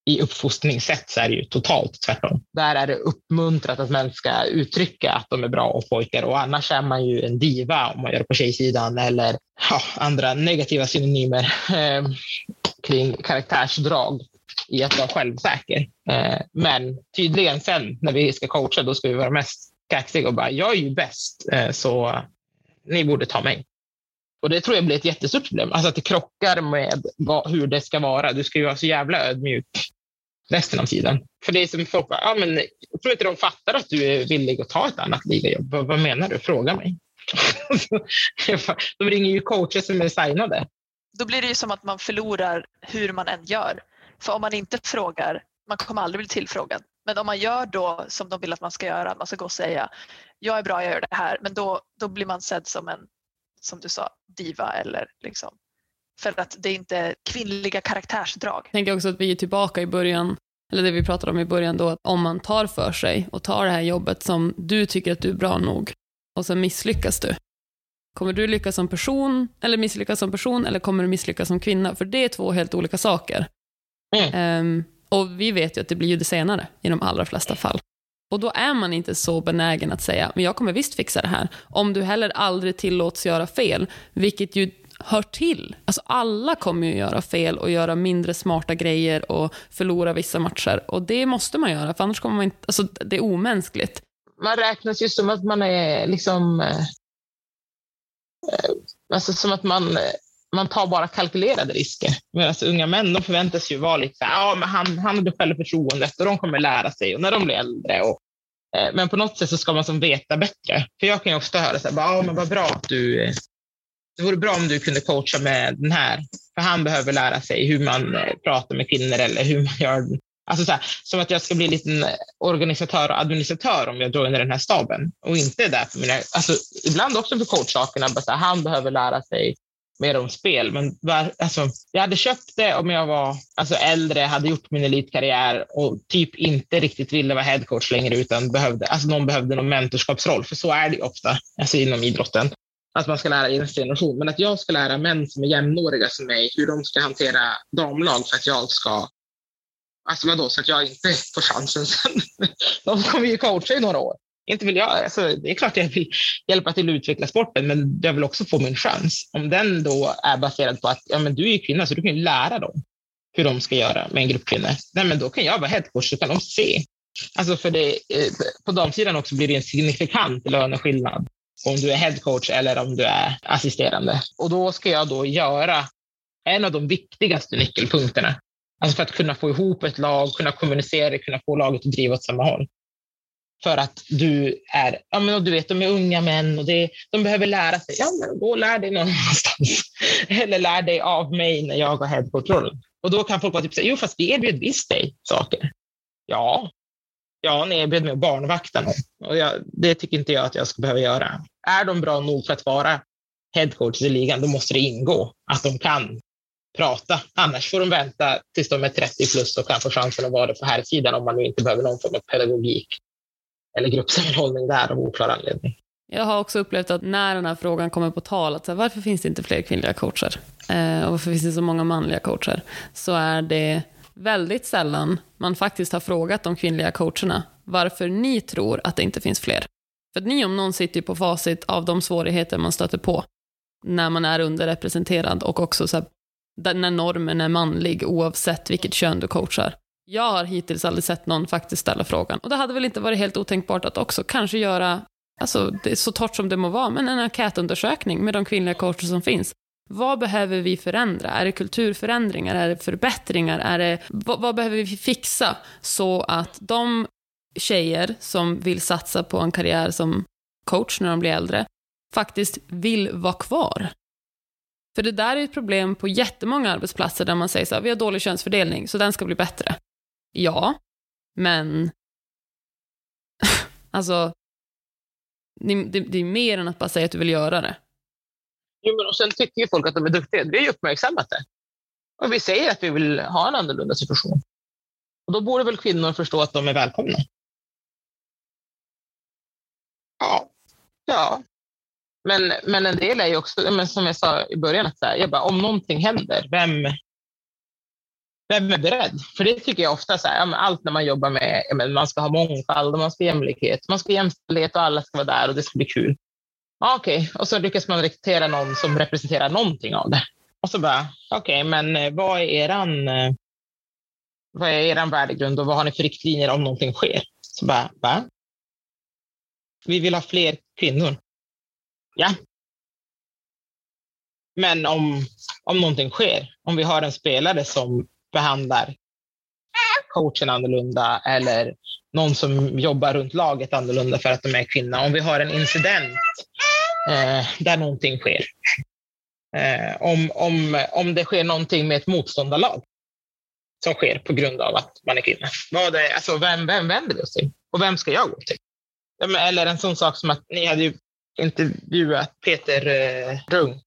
i uppfostringssätt så är det ju totalt tvärtom. Där är det uppmuntrat att män ska uttrycka att de är bra och pojkar och annars är man ju en diva om man gör det på tjejsidan eller ja, andra negativa synonymer. Eh, kring karaktärsdrag i att vara självsäker. Eh, men tydligen sen när vi ska coacha, då ska vi vara mest kaxiga och bara, jag är ju bäst, eh, så ni borde ta mig. Och det tror jag blir ett jättestort problem. Alltså att det krockar med vad, hur det ska vara. Du ska ju vara så jävla ödmjuk resten av tiden. För det är som folk bara, ja men jag tror inte de fattar att du är villig att ta ett annat ligajobb. Vad, vad menar du? Fråga mig. *laughs* de ringer ju coacher som är signade då blir det ju som att man förlorar hur man än gör. För om man inte frågar, man kommer aldrig bli tillfrågad. Men om man gör då som de vill att man ska göra, man ska gå och säga jag är bra, jag gör det här, men då, då blir man sedd som en, som du sa, diva eller liksom för att det är inte kvinnliga karaktärsdrag. Jag tänker också att vi är tillbaka i början, eller det vi pratade om i början då, att om man tar för sig och tar det här jobbet som du tycker att du är bra nog och sen misslyckas du, Kommer du lyckas som person, eller misslyckas som person, eller kommer du misslyckas som kvinna? För det är två helt olika saker. Mm. Um, och vi vet ju att det blir ju det senare i de allra flesta fall. Och då är man inte så benägen att säga, men jag kommer visst fixa det här. Om du heller aldrig tillåts göra fel, vilket ju hör till. Alltså alla kommer ju göra fel och göra mindre smarta grejer och förlora vissa matcher. Och det måste man göra, för annars kommer man inte, alltså det är omänskligt. Man räknas ju som att man är liksom eh, alltså som att man, man tar bara kalkylerade risker. Medan alltså, unga män de förväntas ju vara lite så här, ja, men han, han hade självförtroendet och de kommer lära sig och när de blir äldre. Och, eh, men på något sätt så ska man som veta bättre. För jag kan ju ofta höra så här, ja, men vad bra att du, eh, det vore bra om du kunde coacha med den här, för han behöver lära sig hur man eh, pratar med kvinnor eller hur man gör Alltså så här, som att jag ska bli en liten organisatör och administratör om jag joinar den här staben och inte där för mina, alltså ibland också för coachsakerna, bara så här, han behöver lära sig mer om spel. Men var, alltså, jag hade köpt det om jag var alltså, äldre, hade gjort min elitkarriär och typ inte riktigt ville vara headcoach längre utan behövde, alltså, någon behövde någon mentorskapsroll, för så är det ofta alltså, inom idrotten. Att man ska lära i nästa generation. Men att jag ska lära män som är jämnåriga som mig hur de ska hantera damlag för att jag ska Alltså vadå, så att jag inte får chansen sen? *laughs* De kommer ju coacha i några år. Inte vill jag, alltså, det är klart jag vill hjälpa till att utveckla sporten, men jag vill också få min chans. Om den då är baserad på att ja, men du är kvinna, så du kan ju lära dem hur de ska göra med en grupp kvinnor. Nej, men då kan jag vara headcoach, så kan de se. Alltså för det, eh, på damsidan också blir det en signifikant löneskillnad om du är headcoach eller om du är assisterande. Och då ska jag då göra en av de viktigaste nyckelpunkterna Alltså för att kunna få ihop ett lag, kunna kommunicera, kunna få laget att driva åt samma håll. För att du är, ja men du vet, de är unga män och det, de behöver lära sig. Ja, men gå och lär dig någon annanstans. *laughs* Eller lär dig av mig när jag har headcoach-rollen. Och då kan folk vara typ så jo fast vi erbjöd visst dig saker. Ja, ja ni erbjöd mig att barnvakta någon. Och jag, det tycker inte jag att jag ska behöva göra. Är de bra nog för att vara headcoaches i ligan, då måste det ingå att de kan prata. Annars får de vänta tills de är 30 plus och kan få chansen att vara det på här sidan om man nu inte behöver någon form av pedagogik eller gruppsammanhållning där av oklar anledning. Jag har också upplevt att när den här frågan kommer på tal, att varför finns det inte fler kvinnliga coacher? Eh, och varför finns det så många manliga coacher? Så är det väldigt sällan man faktiskt har frågat de kvinnliga coacherna varför ni tror att det inte finns fler. För att ni om någon sitter ju på facit av de svårigheter man stöter på när man är underrepresenterad och också så när normen är manlig oavsett vilket kön du coachar. Jag har hittills aldrig sett någon faktiskt ställa frågan. Och det hade väl inte varit helt otänkbart att också kanske göra, alltså det är så torrt som det må vara, men en enkätundersökning med de kvinnliga coacher som finns. Vad behöver vi förändra? Är det kulturförändringar? Är det förbättringar? Är det, vad, vad behöver vi fixa så att de tjejer som vill satsa på en karriär som coach när de blir äldre faktiskt vill vara kvar? För det där är ett problem på jättemånga arbetsplatser där man säger så här, vi har dålig könsfördelning, så den ska bli bättre. Ja, men *laughs* alltså, det, det är mer än att bara säga att du vill göra det. Jo, men och sen tycker ju folk att de är duktiga. Vi har ju uppmärksammat det. Och vi säger att vi vill ha en annorlunda situation. Och då borde väl kvinnor förstå att de är välkomna. Ja, ja. Men, men en del är ju också, men som jag sa i början, att så här, jag bara, om någonting händer, vem, vem är beredd? För det tycker jag ofta, så här, ja, allt när man jobbar med, ja, man ska ha mångfald och man ska ha jämlikhet, man ska ha jämställdhet och alla ska vara där och det ska bli kul. Okej, okay. och så lyckas man rekrytera någon som representerar någonting av det. Och så bara, okej, okay, men eh, vad är eran, eh, vad är eran värdegrund och vad har ni för riktlinjer om någonting sker? Så bara, va? Vi vill ha fler kvinnor. Ja. Men om, om någonting sker, om vi har en spelare som behandlar coachen annorlunda eller någon som jobbar runt laget annorlunda för att de är kvinna. Om vi har en incident eh, där någonting sker. Eh, om, om, om det sker någonting med ett motståndarlag som sker på grund av att man är kvinna. Vad är, alltså, vem, vem vänder vi oss till? Och vem ska jag gå till? Eller en sån sak som att ni hade ju intervjuat Peter eh, Rung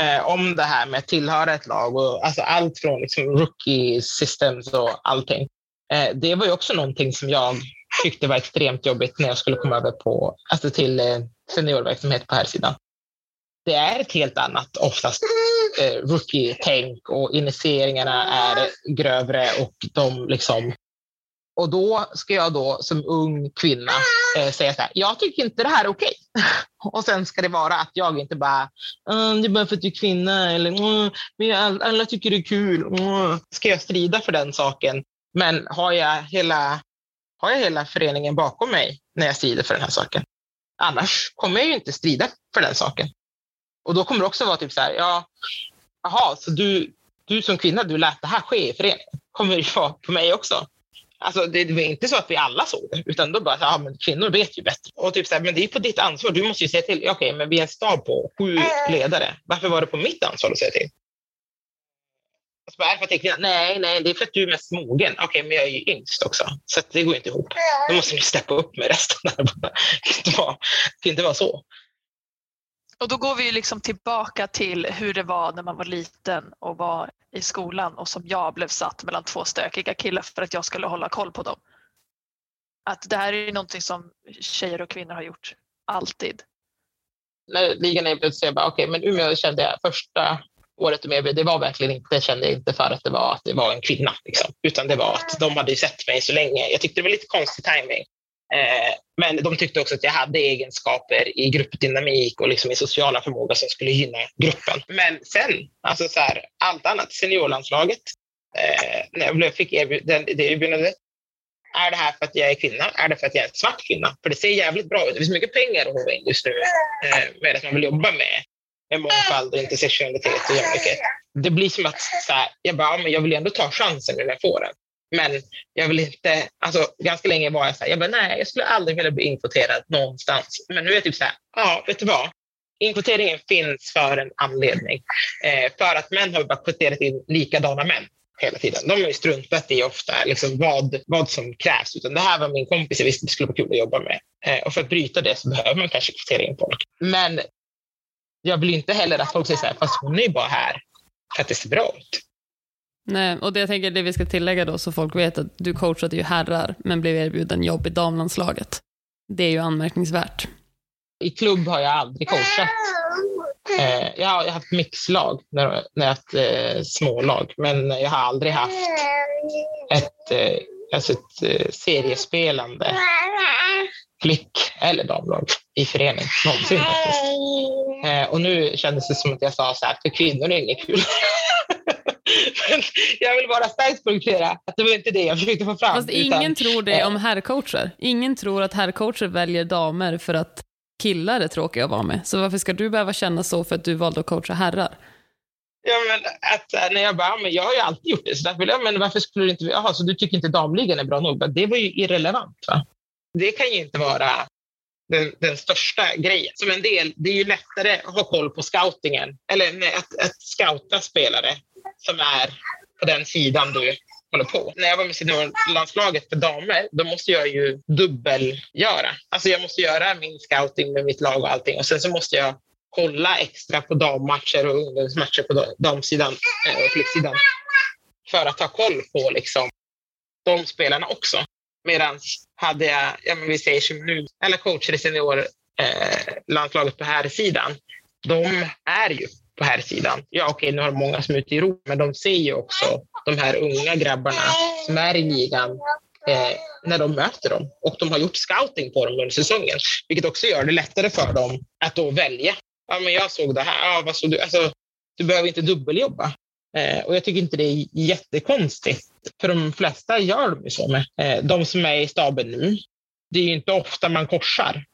eh, om det här med att tillhöra ett lag och alltså allt från liksom rookie systems och allting. Eh, det var ju också någonting som jag tyckte var extremt jobbigt när jag skulle komma över på, alltså till eh, seniorverksamhet på här sidan. Det är ett helt annat, oftast eh, rookie-tänk och initieringarna är grövre och de liksom och då ska jag då som ung kvinna eh, säga så här, jag tycker inte det här är okej. *laughs* och sen ska det vara att jag inte bara, mm, det är bara för att du är kvinna eller mm, men alla, alla tycker det är kul. Mm. Ska jag strida för den saken? Men har jag, hela, har jag hela föreningen bakom mig när jag strider för den här saken? Annars kommer jag ju inte strida för den saken. Och då kommer det också vara typ så här, ja, jaha, så du, du som kvinna, du lät det här ske i föreningen. Kommer det vara på mig också? Alltså, det var inte så att vi alla såg det, utan då bara, ja, men kvinnor vet ju bättre. Och typ så här, men det är på ditt ansvar. Du måste ju säga till. Okej, okay, men vi är en stab på sju ledare. Varför var det på mitt ansvar att säga till? Alltså, är det för att jag är kvinna? Nej, nej, det är för att du är mest mogen. Okej, okay, men jag är ju yngst också, så det går inte ihop. Då måste ni steppa upp med resten. Det kan *laughs* inte vara, kan inte vara så. Och då går vi liksom tillbaka till hur det var när man var liten och var i skolan och som jag blev satt mellan två stökiga killar för att jag skulle hålla koll på dem. Att det här är någonting som tjejer och kvinnor har gjort alltid. När ligan erbjöd sig, jag bara okej, okay, men Umeå kände jag första året de erbjöd, det var verkligen inte, kände jag inte för att det var att det var en kvinna, liksom. utan det var att de hade sett mig så länge. Jag tyckte det var lite konstig timing. Eh, men de tyckte också att jag hade egenskaper i gruppdynamik och liksom i sociala förmåga som skulle gynna gruppen. Men sen, alltså så här, allt annat, seniorlandslaget, eh, när jag fick erbjud, det erbjudandet, är det här för att jag är kvinna? Är det för att jag är en svart kvinna? För det ser jävligt bra ut. Det finns mycket pengar att håva in just nu eh, med att man vill jobba med, med mångfald och intersektionalitet och jämlikhet. Det blir som att så här, jag, bara, men jag vill ändå ta chansen när jag får den. Men jag vill inte, alltså ganska länge var jag så här, jag bara, nej, jag skulle aldrig vilja bli inkvoterad någonstans. Men nu är jag typ så här, ja, vet du vad? Inkvoteringen finns för en anledning. Eh, för att män har bara kvoterat in likadana män hela tiden. De har ju struntat i ofta liksom vad, vad som krävs. Utan det här var min kompis jag visste det skulle vara kul att jobba med. Eh, och för att bryta det så behöver man kanske kvotera in folk. Men jag vill inte heller att folk säger så här, fast hon är ju bara här för att det ser bra ut. Nej, och det jag tänker det vi ska tillägga då så folk vet att du coachade ju herrar men blev erbjuden jobb i damlandslaget. Det är ju anmärkningsvärt. I klubb har jag aldrig coachat. Eh, jag har haft mixlag när, när jag haft eh, smålag, men jag har aldrig haft ett, eh, alltså ett eh, seriespelande flick eller damlag i förening någonsin. Eh, och nu kändes det som att jag sa så här, för kvinnor är inget kul. *laughs* jag vill bara starkt poängtera att det var inte det jag försökte få fram. Fast ingen tror det om herrcoacher. Ingen tror att herrcoacher väljer damer för att killar är tråkiga att vara med. Så varför ska du behöva känna så för att du valde att coacha herrar? Ja, men att, när jag bara, men jag har ju alltid gjort det, så därför, ja, men varför skulle du inte, jaha, så du tycker inte damligan är bra nog? Det var ju irrelevant. Va? Det kan ju inte vara den, den, största grejen. Som en del, det är ju lättare att ha koll på scoutingen, eller att, att scouta spelare som är på den sidan du håller på. När jag var med seniorlandslaget för damer, då måste jag ju dubbelgöra. Alltså jag måste göra min scouting med mitt lag och allting och sen så måste jag kolla extra på dammatcher och ungdomsmatcher på damsidan eh, och flicksidan för att ha koll på liksom, de spelarna också. Medan hade jag, ja, men vi säger som nu, eller coacher i seniorlandslaget eh, på här sidan, de är ju på här sidan. Ja, okej, nu har de många som är ute i Europa, men de ser ju också de här unga grabbarna som är i ligan eh, när de möter dem. Och de har gjort scouting på dem under säsongen, vilket också gör det lättare för dem att då välja. Ja, men jag såg det här. Ja, vad såg du? Alltså, du behöver inte dubbeljobba. Eh, och jag tycker inte det är jättekonstigt, för de flesta gör de ju så med. Eh, de som är i staben nu, det är ju inte ofta man korsar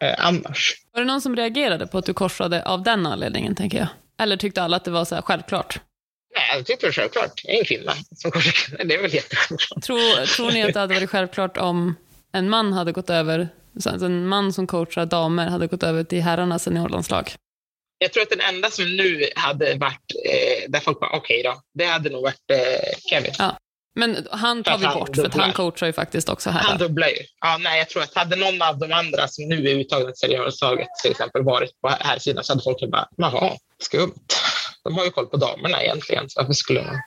eh, annars. Var det någon som reagerade på att du korsade av den anledningen, tänker jag? Eller tyckte alla att det var så självklart? Nej, jag tyckte det var självklart. Jag är en kvinna som korsar. *laughs* Det är väl jättesjälvklart. Tror, tror ni att det hade varit självklart om en man hade gått över, alltså en man som coachar damer hade gått över till herrarnas seniorlandslag? Jag tror att den enda som nu hade varit, eh, där folk bara okej okay då, det hade nog varit eh, Kevin. Ja. Men han tar vi bort, för han coachar ju faktiskt också här. Han dubblar ju. Ja, nej, jag tror att hade någon av de andra som nu är uttagna till seniorlandslaget till exempel varit på här sidan så hade folk bara, jaha, skumt. De har ju koll på damerna egentligen, så varför skulle man?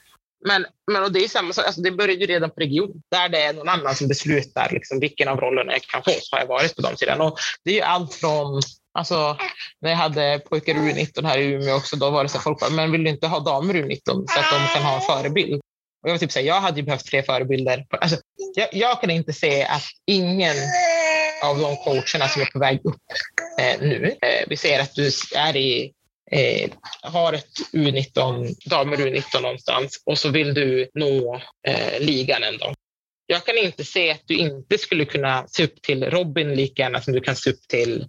Men, men och det är samma sak, alltså det börjar ju redan på region, där det är någon annan som beslutar liksom, vilken av rollerna jag kan få, så har jag varit på de sidan. Och det är ju allt från Alltså, när jag hade pojkar U19 här i Umeå också, då var det så att folk bara, men vill du inte ha damer U19 så att de kan ha en förebild? Och jag, var typ säga, jag hade ju behövt fler förebilder. Alltså, jag, jag, kan inte se att ingen av de coacherna som är på väg upp eh, nu, eh, vi ser att du är i eh, har ett U19, damer U19 någonstans och så vill du nå eh, ligan en dag. Jag kan inte se att du inte skulle kunna se upp till Robin lika gärna som du kan se upp till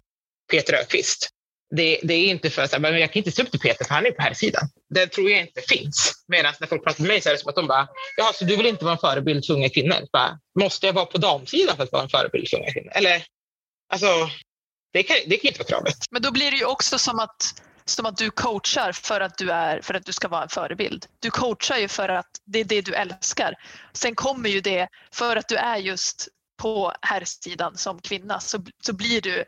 Peter Öqvist. Det, det, är inte för att jag kan inte se upp till Peter för han är på här sidan. Det tror jag inte finns. Medan när folk pratar med mig så är det som att de bara, jaha, så du vill inte vara en förebild för unga kvinnor? Bara, Måste jag vara på damsidan för att vara en förebild för unga kvinnor? Eller, alltså, det kan, det kan inte vara kravet. Men då blir det ju också som att som att du coachar för att du, är, för att du ska vara en förebild. Du coachar ju för att det är det du älskar. Sen kommer ju det, för att du är just på herrsidan som kvinna så, så blir du,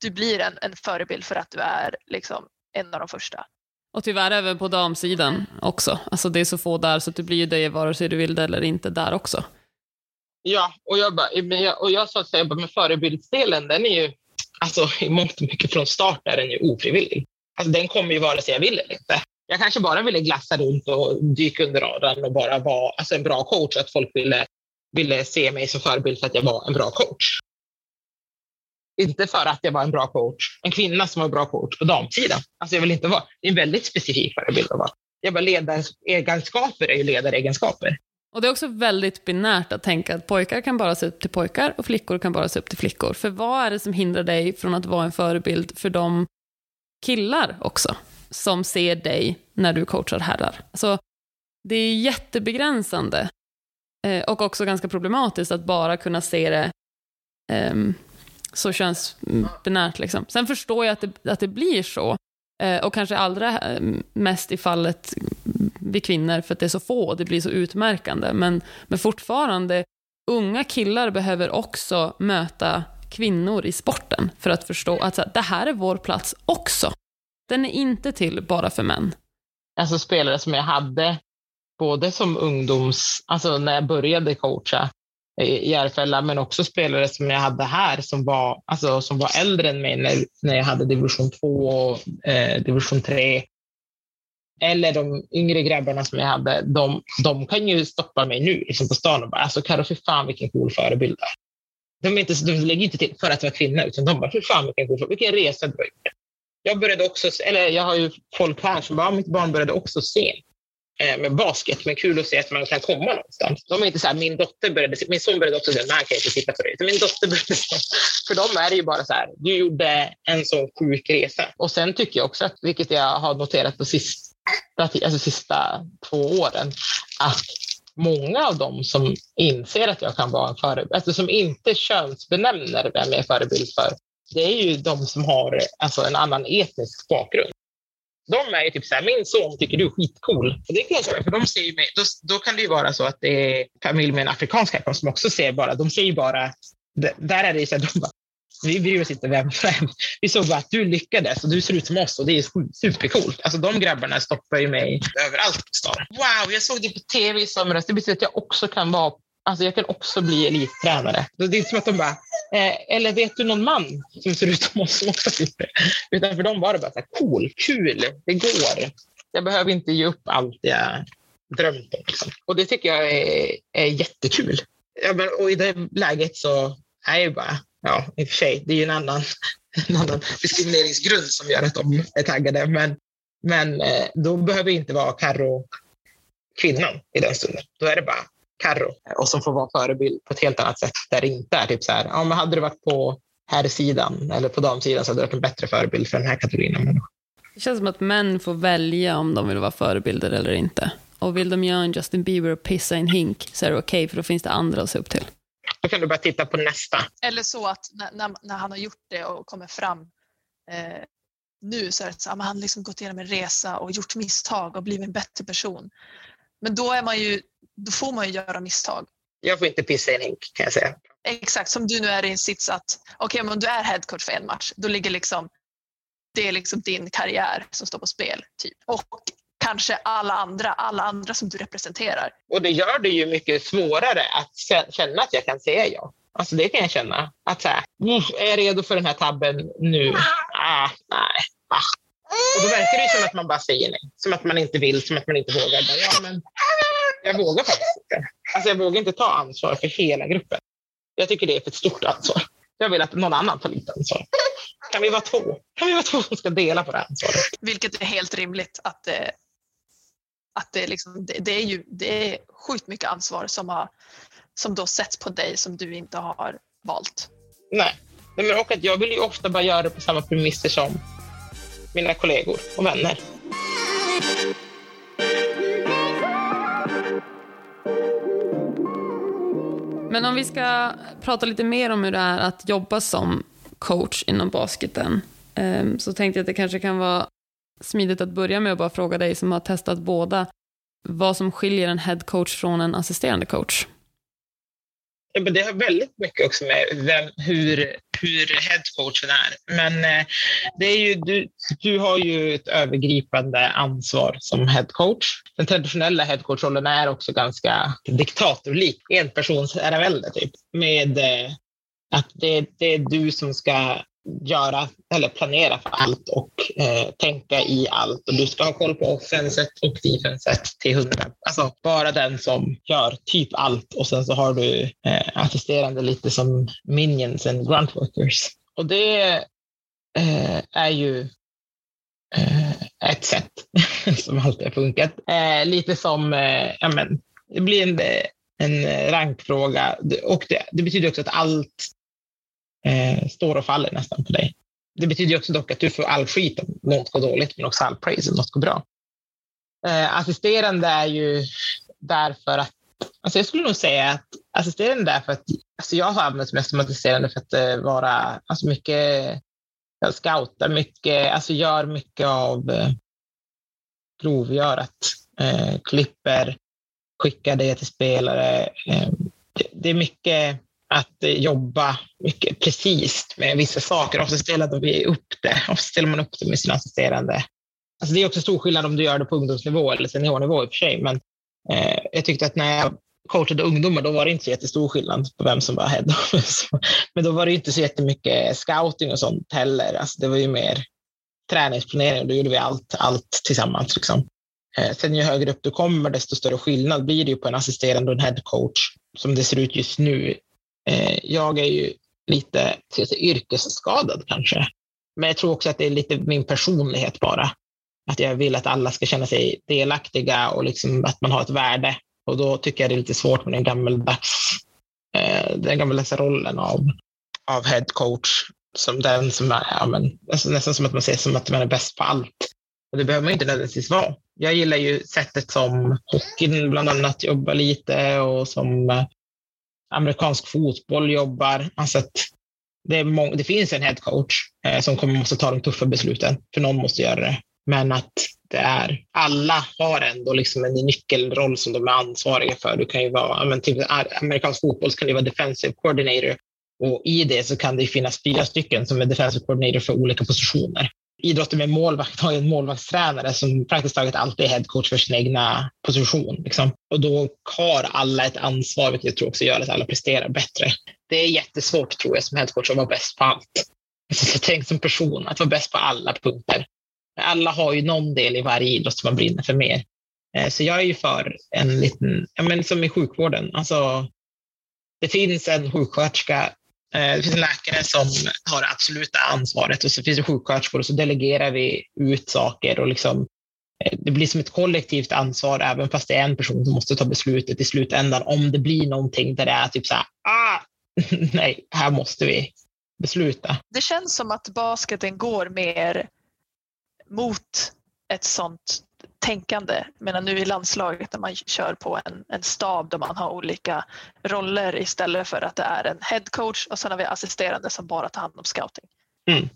du blir en, en förebild för att du är liksom en av de första. Och tyvärr även på damsidan också. Alltså det är så få där så du blir ju det vare sig du vill det eller inte där också. Ja, och jag, bara, och jag sa att säga, med förebildsdelen, den är ju alltså i mångt och mycket från start är den ju ofrivillig. Alltså den kommer ju vare sig jag vill eller inte. Jag kanske bara ville glassa runt och dyka under radarn och bara vara alltså en bra coach, att folk ville, ville se mig som förebild för att jag var en bra coach. Inte för att jag var en bra coach, en kvinna som var en bra coach på damsidan. Alltså jag vill inte vara, det är en väldigt specifik förebild att vara. Jag bara ledaregenskaper är ju ledaregenskaper. Och det är också väldigt binärt att tänka att pojkar kan bara se upp till pojkar och flickor kan bara se upp till flickor. För vad är det som hindrar dig från att vara en förebild för de killar också, som ser dig när du coachar herrar? Alltså, det är jättebegränsande eh, och också ganska problematiskt att bara kunna se det um, så könsbinärt. Liksom. Sen förstår jag att det, att det blir så, eh, och kanske allra eh, mest i fallet vi kvinnor för att det är så få och det blir så utmärkande. Men, men fortfarande, unga killar behöver också möta kvinnor i sporten för att förstå att det här är vår plats också. Den är inte till bara för män. Alltså spelare som jag hade, både som ungdoms, alltså när jag började coacha i Järfälla, men också spelare som jag hade här som var, alltså, som var äldre än mig när, när jag hade division 2 och eh, division 3 eller de yngre grabbarna som jag hade, de, de kan ju stoppa mig nu liksom på stan och bara, alltså Carro, fy fan vilken cool förebild. De, inte, de lägger inte till för att vara kvinna, utan de bara, fy fan vilken cool vilken resa du har gjort. Jag började också, eller jag har ju folk här som bara, mitt barn började också sent. Eh, med basket, men kul att se att man kan komma någonstans. De är inte så här, min dotter började, min son började också säga, nej, kan inte sitta på det. Min dotter började *laughs* för dem är det ju bara så här, du gjorde en sån sjuk resa. Och sen tycker jag också, att, vilket jag har noterat på sista, alltså sista två åren, att många av dem som inser att jag kan vara en förebild, alltså som inte könsbenämner vem jag är förebild för, det är ju de som har alltså, en annan etnisk bakgrund. De är ju typ så här, min son tycker du är skitcool. Och det jag säga, för de ser ju mig, då, då kan det ju vara så att det är familj med en afrikansk härkomst som också ser bara, de ser ju bara, där är det ju så här, de bara, vi bryr oss inte vem vem. Vi såg bara att du lyckades och du ser ut som oss och det är supercoolt. Alltså de grabbarna stoppar ju mig överallt på stan. Wow, jag såg det på tv i somras. Det betyder att jag också kan vara Alltså jag kan också bli elittränare. Det är som att de bara, eh, eller vet du någon man som ser ut som oss som också? Utan för dem var det bara så här, cool, kul, det går. Jag behöver inte ge upp allt jag drömt om. Liksom. Och det tycker jag är, är jättekul. Ja, men, och i det läget så är jag bara, ja, i och för sig, det är ju en annan, *laughs* en annan diskrimineringsgrund som gör att de är taggade. Men, men eh, då behöver jag inte vara Carro kvinnan i den stunden. Då är det bara Carro och som får vara förebild på ett helt annat sätt där det inte är typ så här, ja, men hade du varit på här sidan eller på damsidan så hade du varit en bättre förebild för den här kategorin av människor. Det känns som att män får välja om de vill vara förebilder eller inte. Och vill de göra en Justin Bieber och pissa i en hink så är det okej, okay, för då finns det andra att se upp till. Då kan du bara titta på nästa. Eller så att när, när han har gjort det och kommer fram eh, nu så är det så att han liksom gått igenom en resa och gjort misstag och blivit en bättre person. Men då, är man ju, då får man ju göra misstag. Jag får inte pissa i en hink kan jag säga. Exakt, som du nu är i en sits att okej, okay, om du är headcoach för en match, då ligger liksom det är liksom din karriär som står på spel. Typ. Och kanske alla andra, alla andra som du representerar. Och det gör det ju mycket svårare att känna att jag kan säga ja. Alltså det kan jag känna. Att så här, är jag redo för den här tabben nu? Ah, nej. Ah. Och då verkar det som att man bara säger nej. Som att man inte vill, som att man inte vågar. Ja, men jag vågar faktiskt inte. Alltså jag vågar inte ta ansvar för hela gruppen. Jag tycker det är för ett stort ansvar. Jag vill att någon annan tar lite ansvar. Kan vi vara två? Kan vi vara två som ska dela på det ansvaret? Vilket är helt rimligt att eh, att det, liksom, det, det, är ju det är sjukt mycket ansvar som, har, som då sätts på dig som du inte har valt. Nej, men och att jag vill ju ofta bara göra det på samma premisser som mina kollegor och vänner. Men om vi ska prata lite mer om hur det är att jobba som coach inom basketen ehm, så tänkte jag att det kanske kan vara smidigt att börja med att bara fråga dig som har testat båda vad som skiljer en headcoach från en assisterande coach. Ja, men det har väldigt mycket också med vem, hur, hur headcoachen är. Men eh, det är ju, du, du har ju ett övergripande ansvar som headcoach. Den traditionella headcoachrollen är också ganska diktatorlik, enpersonsherravälde typ. Med eh, att det, det är du som ska göra eller planera för allt och eh, tänka i allt. Och du ska ha koll på offenset och defenset till hundra. Alltså bara den som gör typ allt och sen så har du eh, assisterande lite som minions and gruntworkers. Och det eh, är ju eh, ett sätt *laughs* som alltid har funkat. Eh, lite som, eh, ja men, det blir en, en rankfråga och det, det betyder också att allt eh, står och faller nästan på dig. Det betyder också dock att du får all skit om något går dåligt, men också all praise om något går bra. Eh, assisterande är ju därför att, alltså jag skulle nog säga att assisterande är för att, alltså jag har använt mest som assisterande för att eh, vara, alltså mycket, jag scoutar mycket, alltså gör mycket av eh, grovgörat, eh, klipper, skickar det till spelare. Eh, det, det är mycket att eh, jobba mycket precis med vissa saker. Ofta ställer vi upp det. Ofta ställer man upp det med sina assisterande. Alltså det är också stor skillnad om du gör det på ungdomsnivå eller seniornivå i och för sig. Men eh, jag tyckte att när jag coachade ungdomar, då var det inte så jättestor skillnad på vem som var head. *laughs* men då var det inte så jättemycket scouting och sånt heller. Alltså det var ju mer träningsplanering och då gjorde vi allt, allt tillsammans. Liksom. Eh, sen ju högre upp du kommer, desto större skillnad blir det ju på en assisterande och en head coach. Som det ser ut just nu Eh, jag är ju lite säga, yrkesskadad kanske. Men jag tror också att det är lite min personlighet bara. Att jag vill att alla ska känna sig delaktiga och liksom att man har ett värde. Och då tycker jag det är lite svårt med den gammaldags eh, den gammaldags rollen av, av head coach. Som den som är, ja, men, alltså nästan som att man ser som att man är bäst på allt. Och det behöver man inte nödvändigtvis vara. Jag gillar ju sättet som hockeyn bland annat jobbar lite och som eh, amerikansk fotboll jobbar. Alltså att det, är det finns en headcoach eh, som kommer måste ta de tuffa besluten, för någon måste göra det. Men att det är, alla har ändå liksom en nyckelroll som de är ansvariga för. Du kan ju vara, men typ amerikansk fotboll så kan du vara defensive coordinator och i det så kan det finnas fyra stycken som är defensive coordinator för olika positioner idrotten med målvakt har ju en målvaktstränare som praktiskt taget alltid är headcoach för sin egna position. Liksom. Och då har alla ett ansvar, vilket jag tror också gör att alla presterar bättre. Det är jättesvårt tror jag som headcoach att vara bäst på allt. Alltså, tänk som person, att vara bäst på alla punkter. Alla har ju någon del i varje idrott som man brinner för mer. Eh, så jag är ju för en liten, ja men som i sjukvården, alltså det finns en sjuksköterska Eh, det finns en läkare som har det absoluta ansvaret och så finns det sjuksköterskor och så delegerar vi ut saker och liksom, eh, det blir som ett kollektivt ansvar även fast det är en person som måste ta beslutet i slutändan om det blir någonting där det är typ så här, ah, *laughs* nej, här måste vi besluta. Det känns som att basketen går mer mot ett sånt tänkande. Men nu i landslaget när man kör på en, en stab där man har olika roller istället för att det är en headcoach och sen har vi assisterande som bara tar hand om scouting. Mm.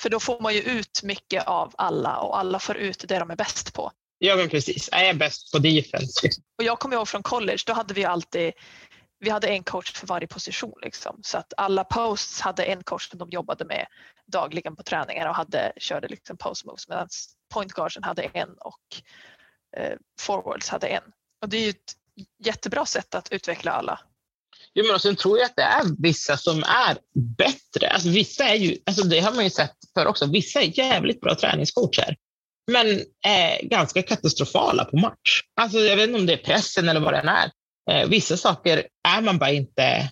För då får man ju ut mycket av alla och alla får ut det de är bäst på. Ja men precis, jag är bäst på defense. Liksom. Och jag kommer ihåg från college, då hade vi alltid vi hade en coach för varje position. Liksom. Så att alla posts hade en coach som de jobbade med dagligen på träningar och hade, körde liksom post moves medan point guardsen hade en och eh, forwards hade en. Och det är ju ett jättebra sätt att utveckla alla. Jo, men sen tror jag att det är vissa som är bättre. Alltså, vissa är ju, alltså, det har man ju sett för också, vissa är jävligt bra träningscoacher men är ganska katastrofala på match. Alltså, jag vet inte om det är pressen eller vad det än är. Eh, vissa saker är man bara inte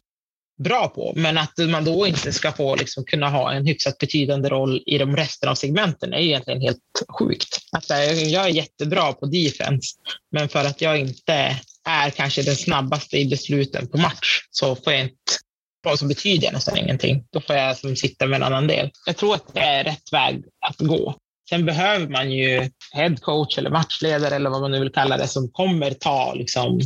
bra på, men att man då inte ska få liksom kunna ha en hyfsat betydande roll i de resten av segmenten är egentligen helt sjukt. Att jag är jättebra på defense, men för att jag inte är kanske den snabbaste i besluten på match så får jag inte så betyder jag nästan ingenting. Då får jag som sitta med en annan del. Jag tror att det är rätt väg att gå. Sen behöver man ju headcoach eller matchledare eller vad man nu vill kalla det som kommer ta liksom,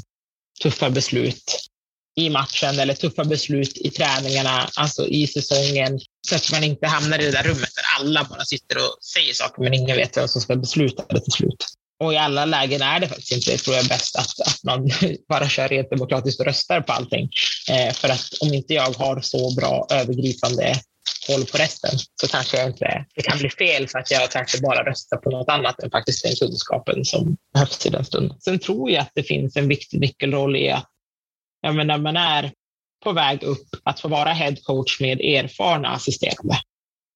tuffa beslut i matchen eller tuffa beslut i träningarna, alltså i säsongen, så att man inte hamnar i det där rummet där alla bara sitter och säger saker men ingen vet vem som ska besluta det till slut. Och i alla lägen är det faktiskt inte, tror jag, bäst att, att man *laughs* bara kör rent demokratiskt och röstar på allting. Eh, för att om inte jag har så bra övergripande koll på resten så kanske jag inte, det kan bli fel för att jag kanske bara röstar på något annat än faktiskt den kunskapen som behövs i den stunden. Sen tror jag att det finns en viktig nyckelroll i att ja, men när man är på väg upp att få vara headcoach med erfarna assisterande.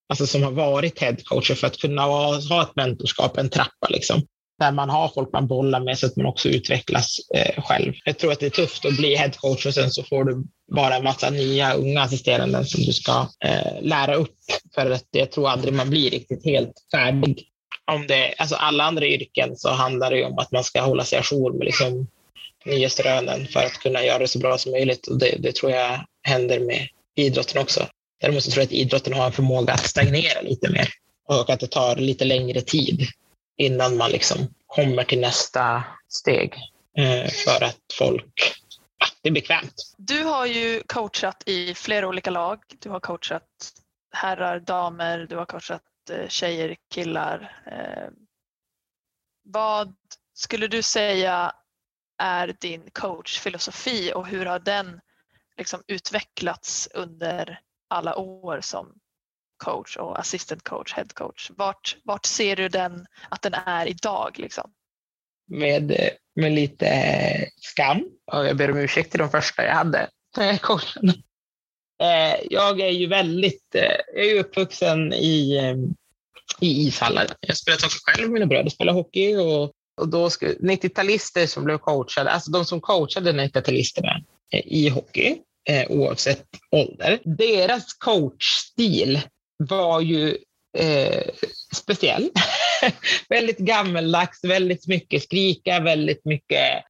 Alltså som har varit headcoacher för att kunna ha ett mentorskap, en trappa liksom. Där man har folk man bollar med så att man också utvecklas eh, själv. Jag tror att det är tufft att bli headcoach och sen så får du bara en massa nya unga assisterande som du ska eh, lära upp. För att jag tror aldrig man blir riktigt helt färdig. Om det, alltså alla andra yrken så handlar det om att man ska hålla sig ajour med liksom nyaste rönen för att kunna göra det så bra som möjligt. Och det, det tror jag händer med idrotten också. Däremot så tror jag att idrotten har en förmåga att stagnera lite mer och att det tar lite längre tid innan man liksom kommer till nästa steg eh, för att folk ja, det är bekvämt. Du har ju coachat i flera olika lag. Du har coachat herrar, damer, du har coachat eh, tjejer, killar. Eh. Vad skulle du säga är din coachfilosofi och hur har den liksom utvecklats under alla år som coach och assistant coach, head coach? Vart, vart ser du den, att den är idag? Liksom? Med, med lite eh, skam och jag ber om ursäkt till de första jag hade *laughs* eh, coachen. Eh, jag är ju väldigt, jag är uppvuxen i, i ishallar. Jag spelar hockey själv, mina bröder spelar hockey och och då 90-talister som blev coachade, alltså de som coachade 90-talisterna eh, i hockey, eh, oavsett ålder, deras coachstil var ju eh, speciell. *laughs* väldigt gammeldags, väldigt mycket skrika, väldigt mycket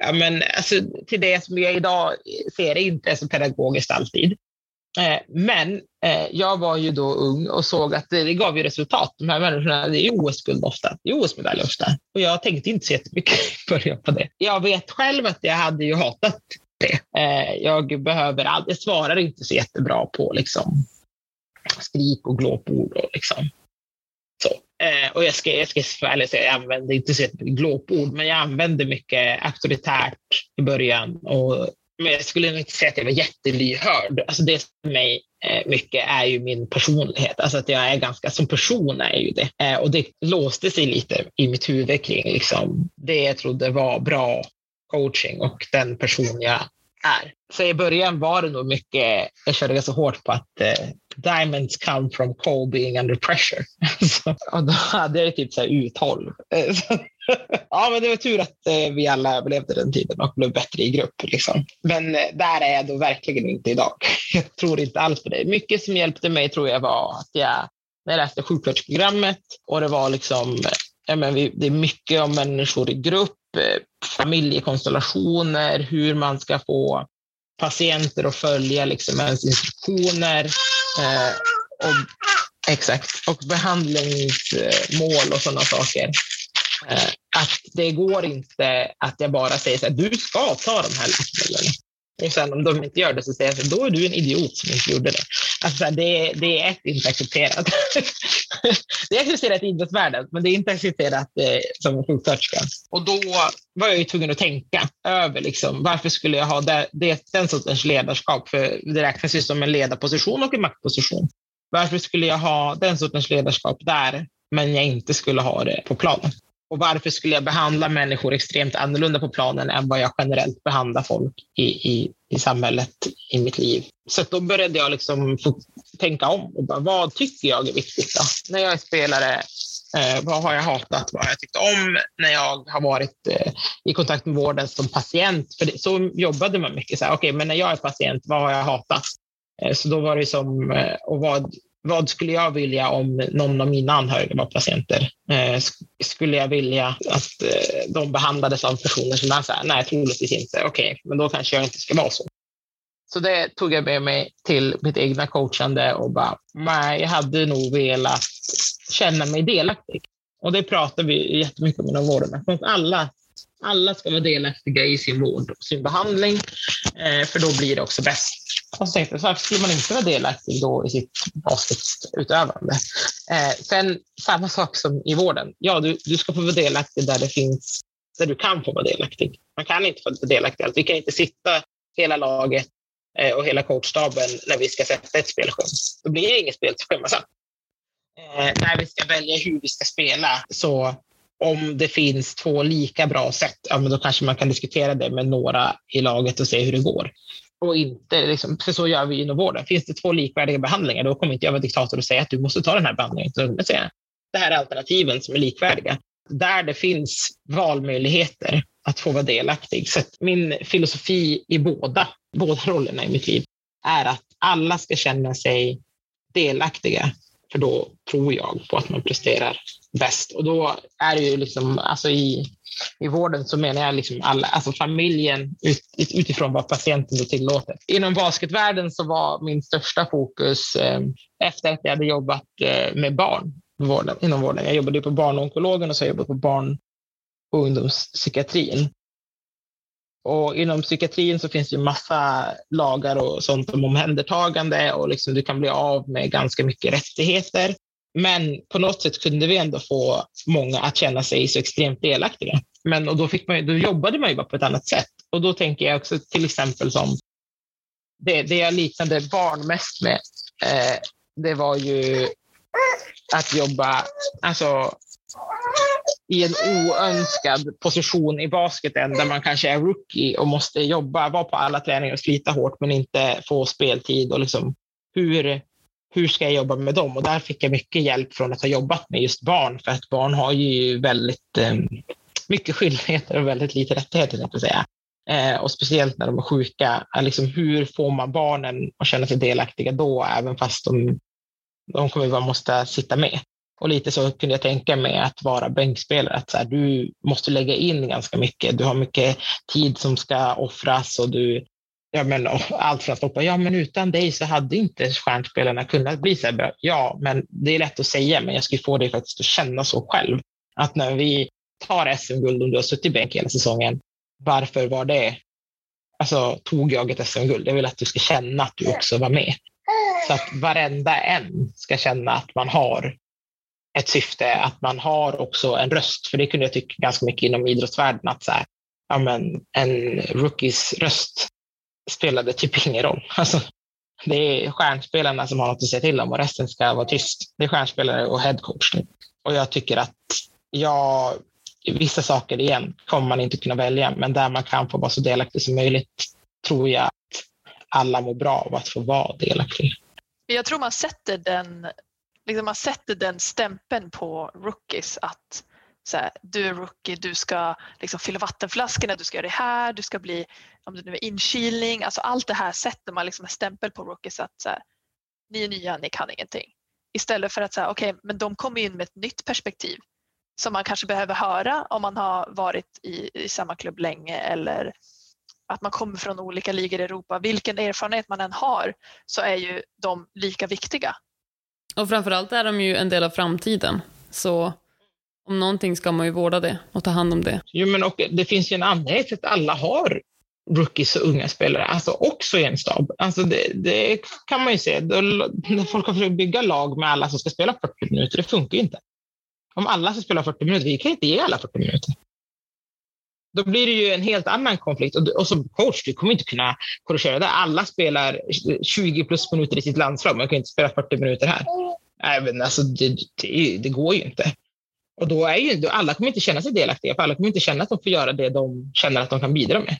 ja, men, alltså, till det som jag idag ser inte är så pedagogiskt alltid. Eh, men Eh, jag var ju då ung och såg att det, det gav ju resultat. De här människorna, det är OS-guld ofta, det är OS-medalj ofta. Och jag tänkte inte så jättemycket *laughs* i början på det. Jag vet själv att jag hade ju hatat det. Eh, jag behöver all, jag svarar inte så jättebra på liksom, skrik och glåpord. Och, liksom. så. Eh, och jag ska, jag ska ärligt säga, jag använde inte så jättemycket glåpord, men jag använde mycket auktoritärt i början. Och, men jag skulle inte säga att jag var jättelyhörd. Alltså det för mig eh, mycket är ju min personlighet. Alltså att jag är ganska, som person är ju det. Eh, och det låste sig lite i mitt huvud kring liksom, det jag trodde var bra coaching och den person jag är. Så i början var det nog mycket, jag körde ganska hårt på att eh, diamonds come from coal being under pressure. *laughs* så, och då hade jag typ så här U12. *laughs* *laughs* ja, men det var tur att eh, vi alla överlevde den tiden och blev bättre i grupp. Liksom. Men eh, där är jag då verkligen inte idag. *laughs* jag tror inte alls på det. Mycket som hjälpte mig tror jag var att jag, när jag läste sjuksköterskeprogrammet och det var liksom, ja, men vi, det är mycket om människor i grupp, eh, familjekonstellationer, hur man ska få patienter att följa liksom ens instruktioner. Eh, och, exakt, och behandlingsmål och sådana saker. Eh, att det går inte att jag bara säger så här, du ska ta de här läkemedlen. Och sen om de inte gör det så säger jag så här, då är du en idiot som inte gjorde det. Alltså det, det är ett inte accepterat. *laughs* det är accepterat i idrottsvärlden, men det är inte accepterat eh, som sjuksköterska. Och då var jag ju tvungen att tänka över liksom, varför skulle jag ha det, det, den sortens ledarskap? För det räknas ju som en ledarposition och en maktposition. Varför skulle jag ha den sortens ledarskap där, men jag inte skulle ha det på planen? Och varför skulle jag behandla människor extremt annorlunda på planen än vad jag generellt behandlar folk i, i, i samhället, i mitt liv? Så då började jag liksom få tänka om. Och bara, vad tycker jag är viktigt? Då? När jag är spelare, eh, vad har jag hatat? Vad har jag tyckt om när jag har varit eh, i kontakt med vården som patient? För det, så jobbade man mycket. Så här, okay, men när jag är patient, vad har jag hatat? Eh, så då var det som, eh, och vad vad skulle jag vilja om någon av mina anhöriga var patienter? Eh, skulle jag vilja att eh, de behandlades av personer som är så här, nej troligtvis inte, okej, okay, men då kanske jag inte ska vara så. Så det tog jag med mig till mitt egna coachande och bara, nej, jag hade nog velat känna mig delaktig. Och det pratar vi jättemycket om inom vården, att alla alla ska vara delaktiga i sin vård och sin behandling, eh, för då blir det också bäst. Och så tänkte jag, varför skulle man inte vara delaktig då i sitt basketutövande? Eh, sen samma sak som i vården. Ja, du, du ska få vara delaktig där det finns, där du kan få vara delaktig. Man kan inte få vara delaktig. Vi kan inte sitta hela laget eh, och hela coachstaben när vi ska sätta ett spelschema. Då blir det inget spelschema sen. Eh, när vi ska välja hur vi ska spela så om det finns två lika bra sätt, ja, men då kanske man kan diskutera det med några i laget och se hur det går. Och inte, liksom, för så gör vi inom vården. Finns det två likvärdiga behandlingar, då kommer inte jag vara diktator och säga att du måste ta den här behandlingen. Så jag säga, det här är alternativen som är likvärdiga. Där det finns valmöjligheter att få vara delaktig. Så min filosofi i båda, båda rollerna i mitt liv är att alla ska känna sig delaktiga. För då tror jag på att man presterar bäst. Och då är det ju liksom, alltså i, i vården så menar jag liksom alla, alltså familjen ut, utifrån vad patienten då tillåter. Inom basketvärlden så var min största fokus eh, efter att jag hade jobbat eh, med barn vården, inom vården. Jag jobbade på barnonkologen och så har jag på barn och ungdomspsykiatrin. Och inom psykiatrin så finns det ju massa lagar och sånt om omhändertagande och liksom du kan bli av med ganska mycket rättigheter. Men på något sätt kunde vi ändå få många att känna sig så extremt delaktiga. Men och då, fick man, då jobbade man ju bara på ett annat sätt. Och då tänker jag också till exempel som det, det jag liknade barn mest med, eh, det var ju att jobba alltså, i en oönskad position i basketen där man kanske är rookie och måste jobba, vara på alla träningar och slita hårt men inte få speltid. Och liksom, hur, hur ska jag jobba med dem? Och där fick jag mycket hjälp från att ha jobbat med just barn, för att barn har ju väldigt eh, mycket skyldigheter och väldigt lite rättigheter, jag säga. Eh, och speciellt när de är sjuka, liksom, hur får man barnen att känna sig delaktiga då, även fast de, de kommer bara måste sitta med? Och lite så kunde jag tänka mig att vara bänkspelare, att så här, du måste lägga in ganska mycket. Du har mycket tid som ska offras och du, ja men allt från att stoppa, ja men utan dig så hade inte stjärnspelarna kunnat bli så här bra. Ja, men det är lätt att säga, men jag skulle få dig faktiskt att känna så själv. Att när vi tar SM-guld, om du har suttit i bänk hela säsongen, varför var det? Alltså, tog jag ett SM-guld? Jag vill att du ska känna att du också var med. Så att varenda en ska känna att man har ett syfte, att man har också en röst. För det kunde jag tycka ganska mycket inom idrottsvärlden, att så här, ja, men en rookies röst spelade typ ingen roll. *laughs* Alltså, det är stjärnspelarna som har något att säga till om och resten ska vara tyst. Det är stjärnspelare och headcoach. Typ. Och jag tycker att ja, vissa saker igen kommer man inte kunna välja, men där man kan få vara så delaktig som möjligt tror jag att alla mår bra av att få vara delaktig. Jag tror man sätter den, liksom man sätter den stämpeln på rookies att så här, du är rookie, du ska liksom fylla vattenflaskorna, du ska göra det här, du ska bli, om det nu är inkilning, alltså allt det här sätter man liksom en stämpel på rookies att så här, ni är nya, ni kan ingenting. Istället för att säga, okej, okay, men de kommer in med ett nytt perspektiv som man kanske behöver höra om man har varit i, i samma klubb länge eller att man kommer från olika ligor i Europa. Vilken erfarenhet man än har så är ju de lika viktiga. Och framförallt är de ju en del av framtiden. Så om någonting ska man ju vårda det och ta hand om det. Jo, men och det finns ju en anledning till att alla har rookies och unga spelare, alltså också i en stab. Alltså det, det kan man ju se. När folk har försökt bygga lag med alla som ska spela 40 minuter, det funkar ju inte. Om alla ska spela 40 minuter, vi kan inte ge alla 40 minuter. Då blir det ju en helt annan konflikt. Och, och som coach, du kommer inte kunna korrigera det. Alla spelar 20 plus minuter i sitt landslag, man kan inte spela 40 minuter här. Även, alltså, det, det, det går ju inte. Och då är ju, alla kommer inte känna sig delaktiga, för alla kommer inte känna att de får göra det de känner att de kan bidra med.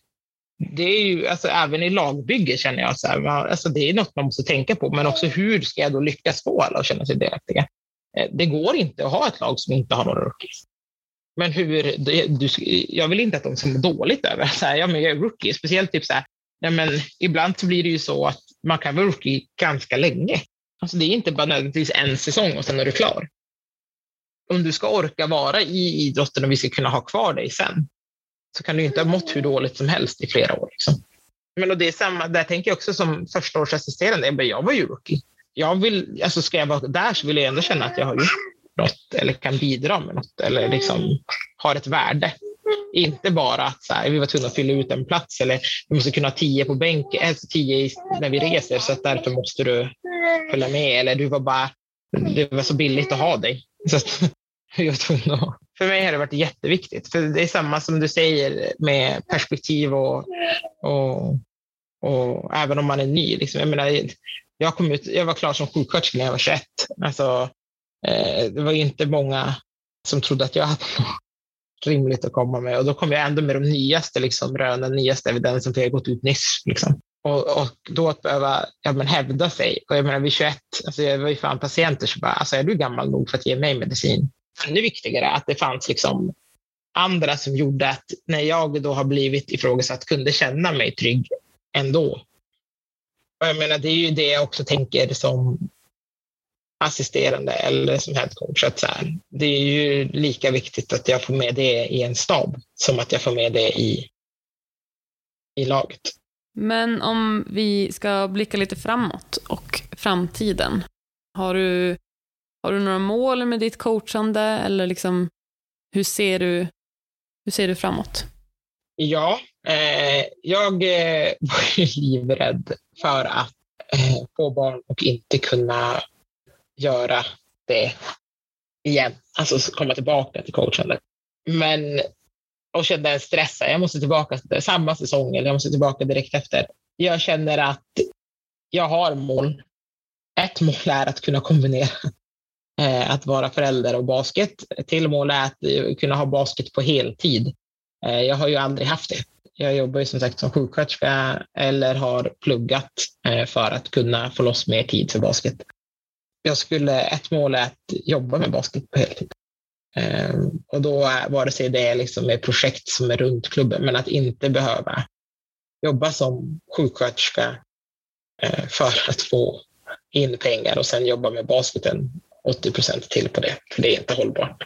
Det är ju, alltså, även i lagbygge känner jag så här, man, alltså, det är något man måste tänka på, men också hur ska jag då lyckas få alla att känna sig delaktiga? Eh, det går inte att ha ett lag som inte har några rookies. Men hur, du, jag vill inte att de ska må dåligt över så här, ja, men jag är rookie. Speciellt typ så här, ja, men ibland så blir det ju så att man kan vara rookie ganska länge. Alltså det är inte bara nödvändigtvis en säsong och sen är du klar. Om du ska orka vara i idrotten och vi ska kunna ha kvar dig sen, så kan du inte ha mått hur dåligt som helst i flera år. Liksom. Men och det är samma, där tänker jag också som förstaårsassisterande, jag var ju rookie jag vill, alltså ska jag vara där så vill jag ändå känna att jag har gjort något eller kan bidra med något eller liksom har ett värde. Inte bara att så här, vi var tvungna att fylla ut en plats eller vi måste kunna ha tio på bänken, alltså tio när vi reser så att därför måste du följa med eller du var bara, det var så billigt att ha dig. Så att, *laughs* jag tvungen för mig har det varit jätteviktigt. För det är samma som du säger med perspektiv och, och, och även om man är ny. Liksom. Jag menar, jag, kom ut, jag var klar som sjuksköterska när jag var 21. Alltså, eh, det var inte många som trodde att jag hade något *laughs* rimligt att komma med. Och då kom jag ändå med de nyaste liksom, rönen, nyaste evidensen, för jag har gått ut nyss. Liksom. Och, och, då att behöva ja, men hävda sig. Och jag menar, vid 21, alltså jag var ju fan patienter, så bara, alltså är du gammal nog för att ge mig medicin? Ännu viktigare att det fanns liksom andra som gjorde att när jag då har blivit ifrågasatt kunde känna mig trygg ändå. Och jag menar, det är ju det jag också tänker som assisterande eller som headcoach. Att så här, det är ju lika viktigt att jag får med det i en stab som att jag får med det i, i laget. Men om vi ska blicka lite framåt och framtiden. Har du, har du några mål med ditt coachande eller liksom, hur, ser du, hur ser du framåt? Ja, eh, jag eh, *laughs* var ju livrädd för att eh, få barn och inte kunna göra det igen. Alltså komma tillbaka till coachandet. Men och kände en stress. Jag måste tillbaka samma säsong eller jag måste tillbaka direkt efter. Jag känner att jag har mål. Ett mål är att kunna kombinera *laughs* eh, att vara förälder och basket. Ett till mål är att eh, kunna ha basket på heltid. Eh, jag har ju aldrig haft det. Jag jobbar ju som sagt som sjuksköterska eller har pluggat för att kunna få loss mer tid för basket. Jag skulle, ett mål är att jobba med basket på heltid. Ehm, och då vare sig det är liksom ett projekt som är runt klubben, men att inte behöva jobba som sjuksköterska eh, för att få in pengar och sen jobba med basketen 80 procent till på det, för det är inte hållbart.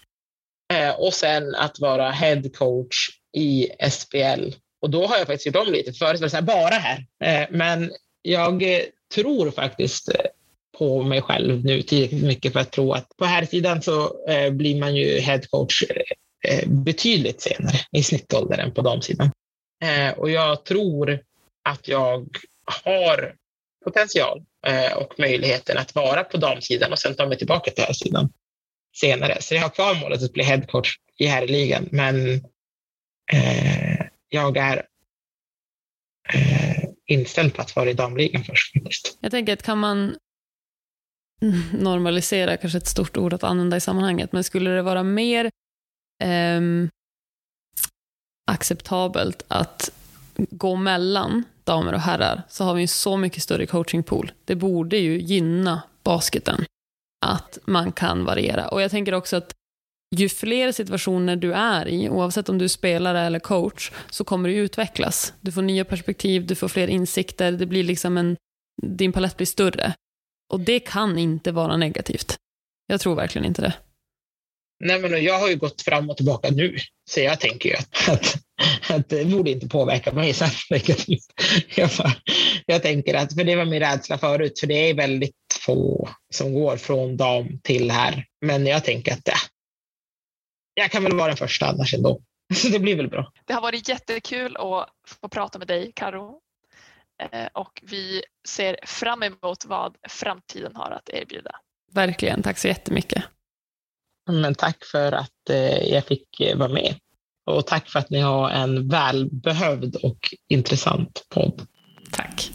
Eh, och sen att vara head coach i SPL. Och då har jag faktiskt gjort om lite. Förut var det så här, bara här. Eh, men jag eh, tror faktiskt eh, på mig själv nu tillräckligt mycket för att tro att på här sidan så eh, blir man ju headcoach eh, betydligt senare i snittålder än på damsidan. Eh, och jag tror att jag har potential eh, och möjligheten att vara på damsidan och sen ta mig tillbaka till herrsidan senare. Så jag har kvar målet att bli headcoach i herrligan, men eh, jag är inställd på att vara i damligan först. Faktiskt. Jag tänker att kan man *laughs* normalisera, kanske ett stort ord att använda i sammanhanget, men skulle det vara mer eh, acceptabelt att gå mellan damer och herrar så har vi en så mycket större coachingpool. Det borde ju gynna basketen att man kan variera. Och jag tänker också att ju fler situationer du är i, oavsett om du är spelare eller coach, så kommer du utvecklas. Du får nya perspektiv, du får fler insikter, det blir liksom en, din palett blir större. Och det kan inte vara negativt. Jag tror verkligen inte det. Nej, men jag har ju gått fram och tillbaka nu, så jag tänker ju att, *laughs* att, att det borde inte påverka mig särskilt negativt. *laughs* Jag, jag tänker att, för det var min rädsla förut, för det är väldigt få som går från dam till här. Men jag tänker att ja, jag kan väl vara den första annars ändå. *laughs* Så det blir väl bra. Det har varit jättekul att få prata med dig, Karo. Eh, och vi ser fram emot vad framtiden har att erbjuda. Verkligen, tack så jättemycket. Men tack för att eh, jag fick eh, vara med. Och tack för att ni har en välbehövd och intressant podd. Tack.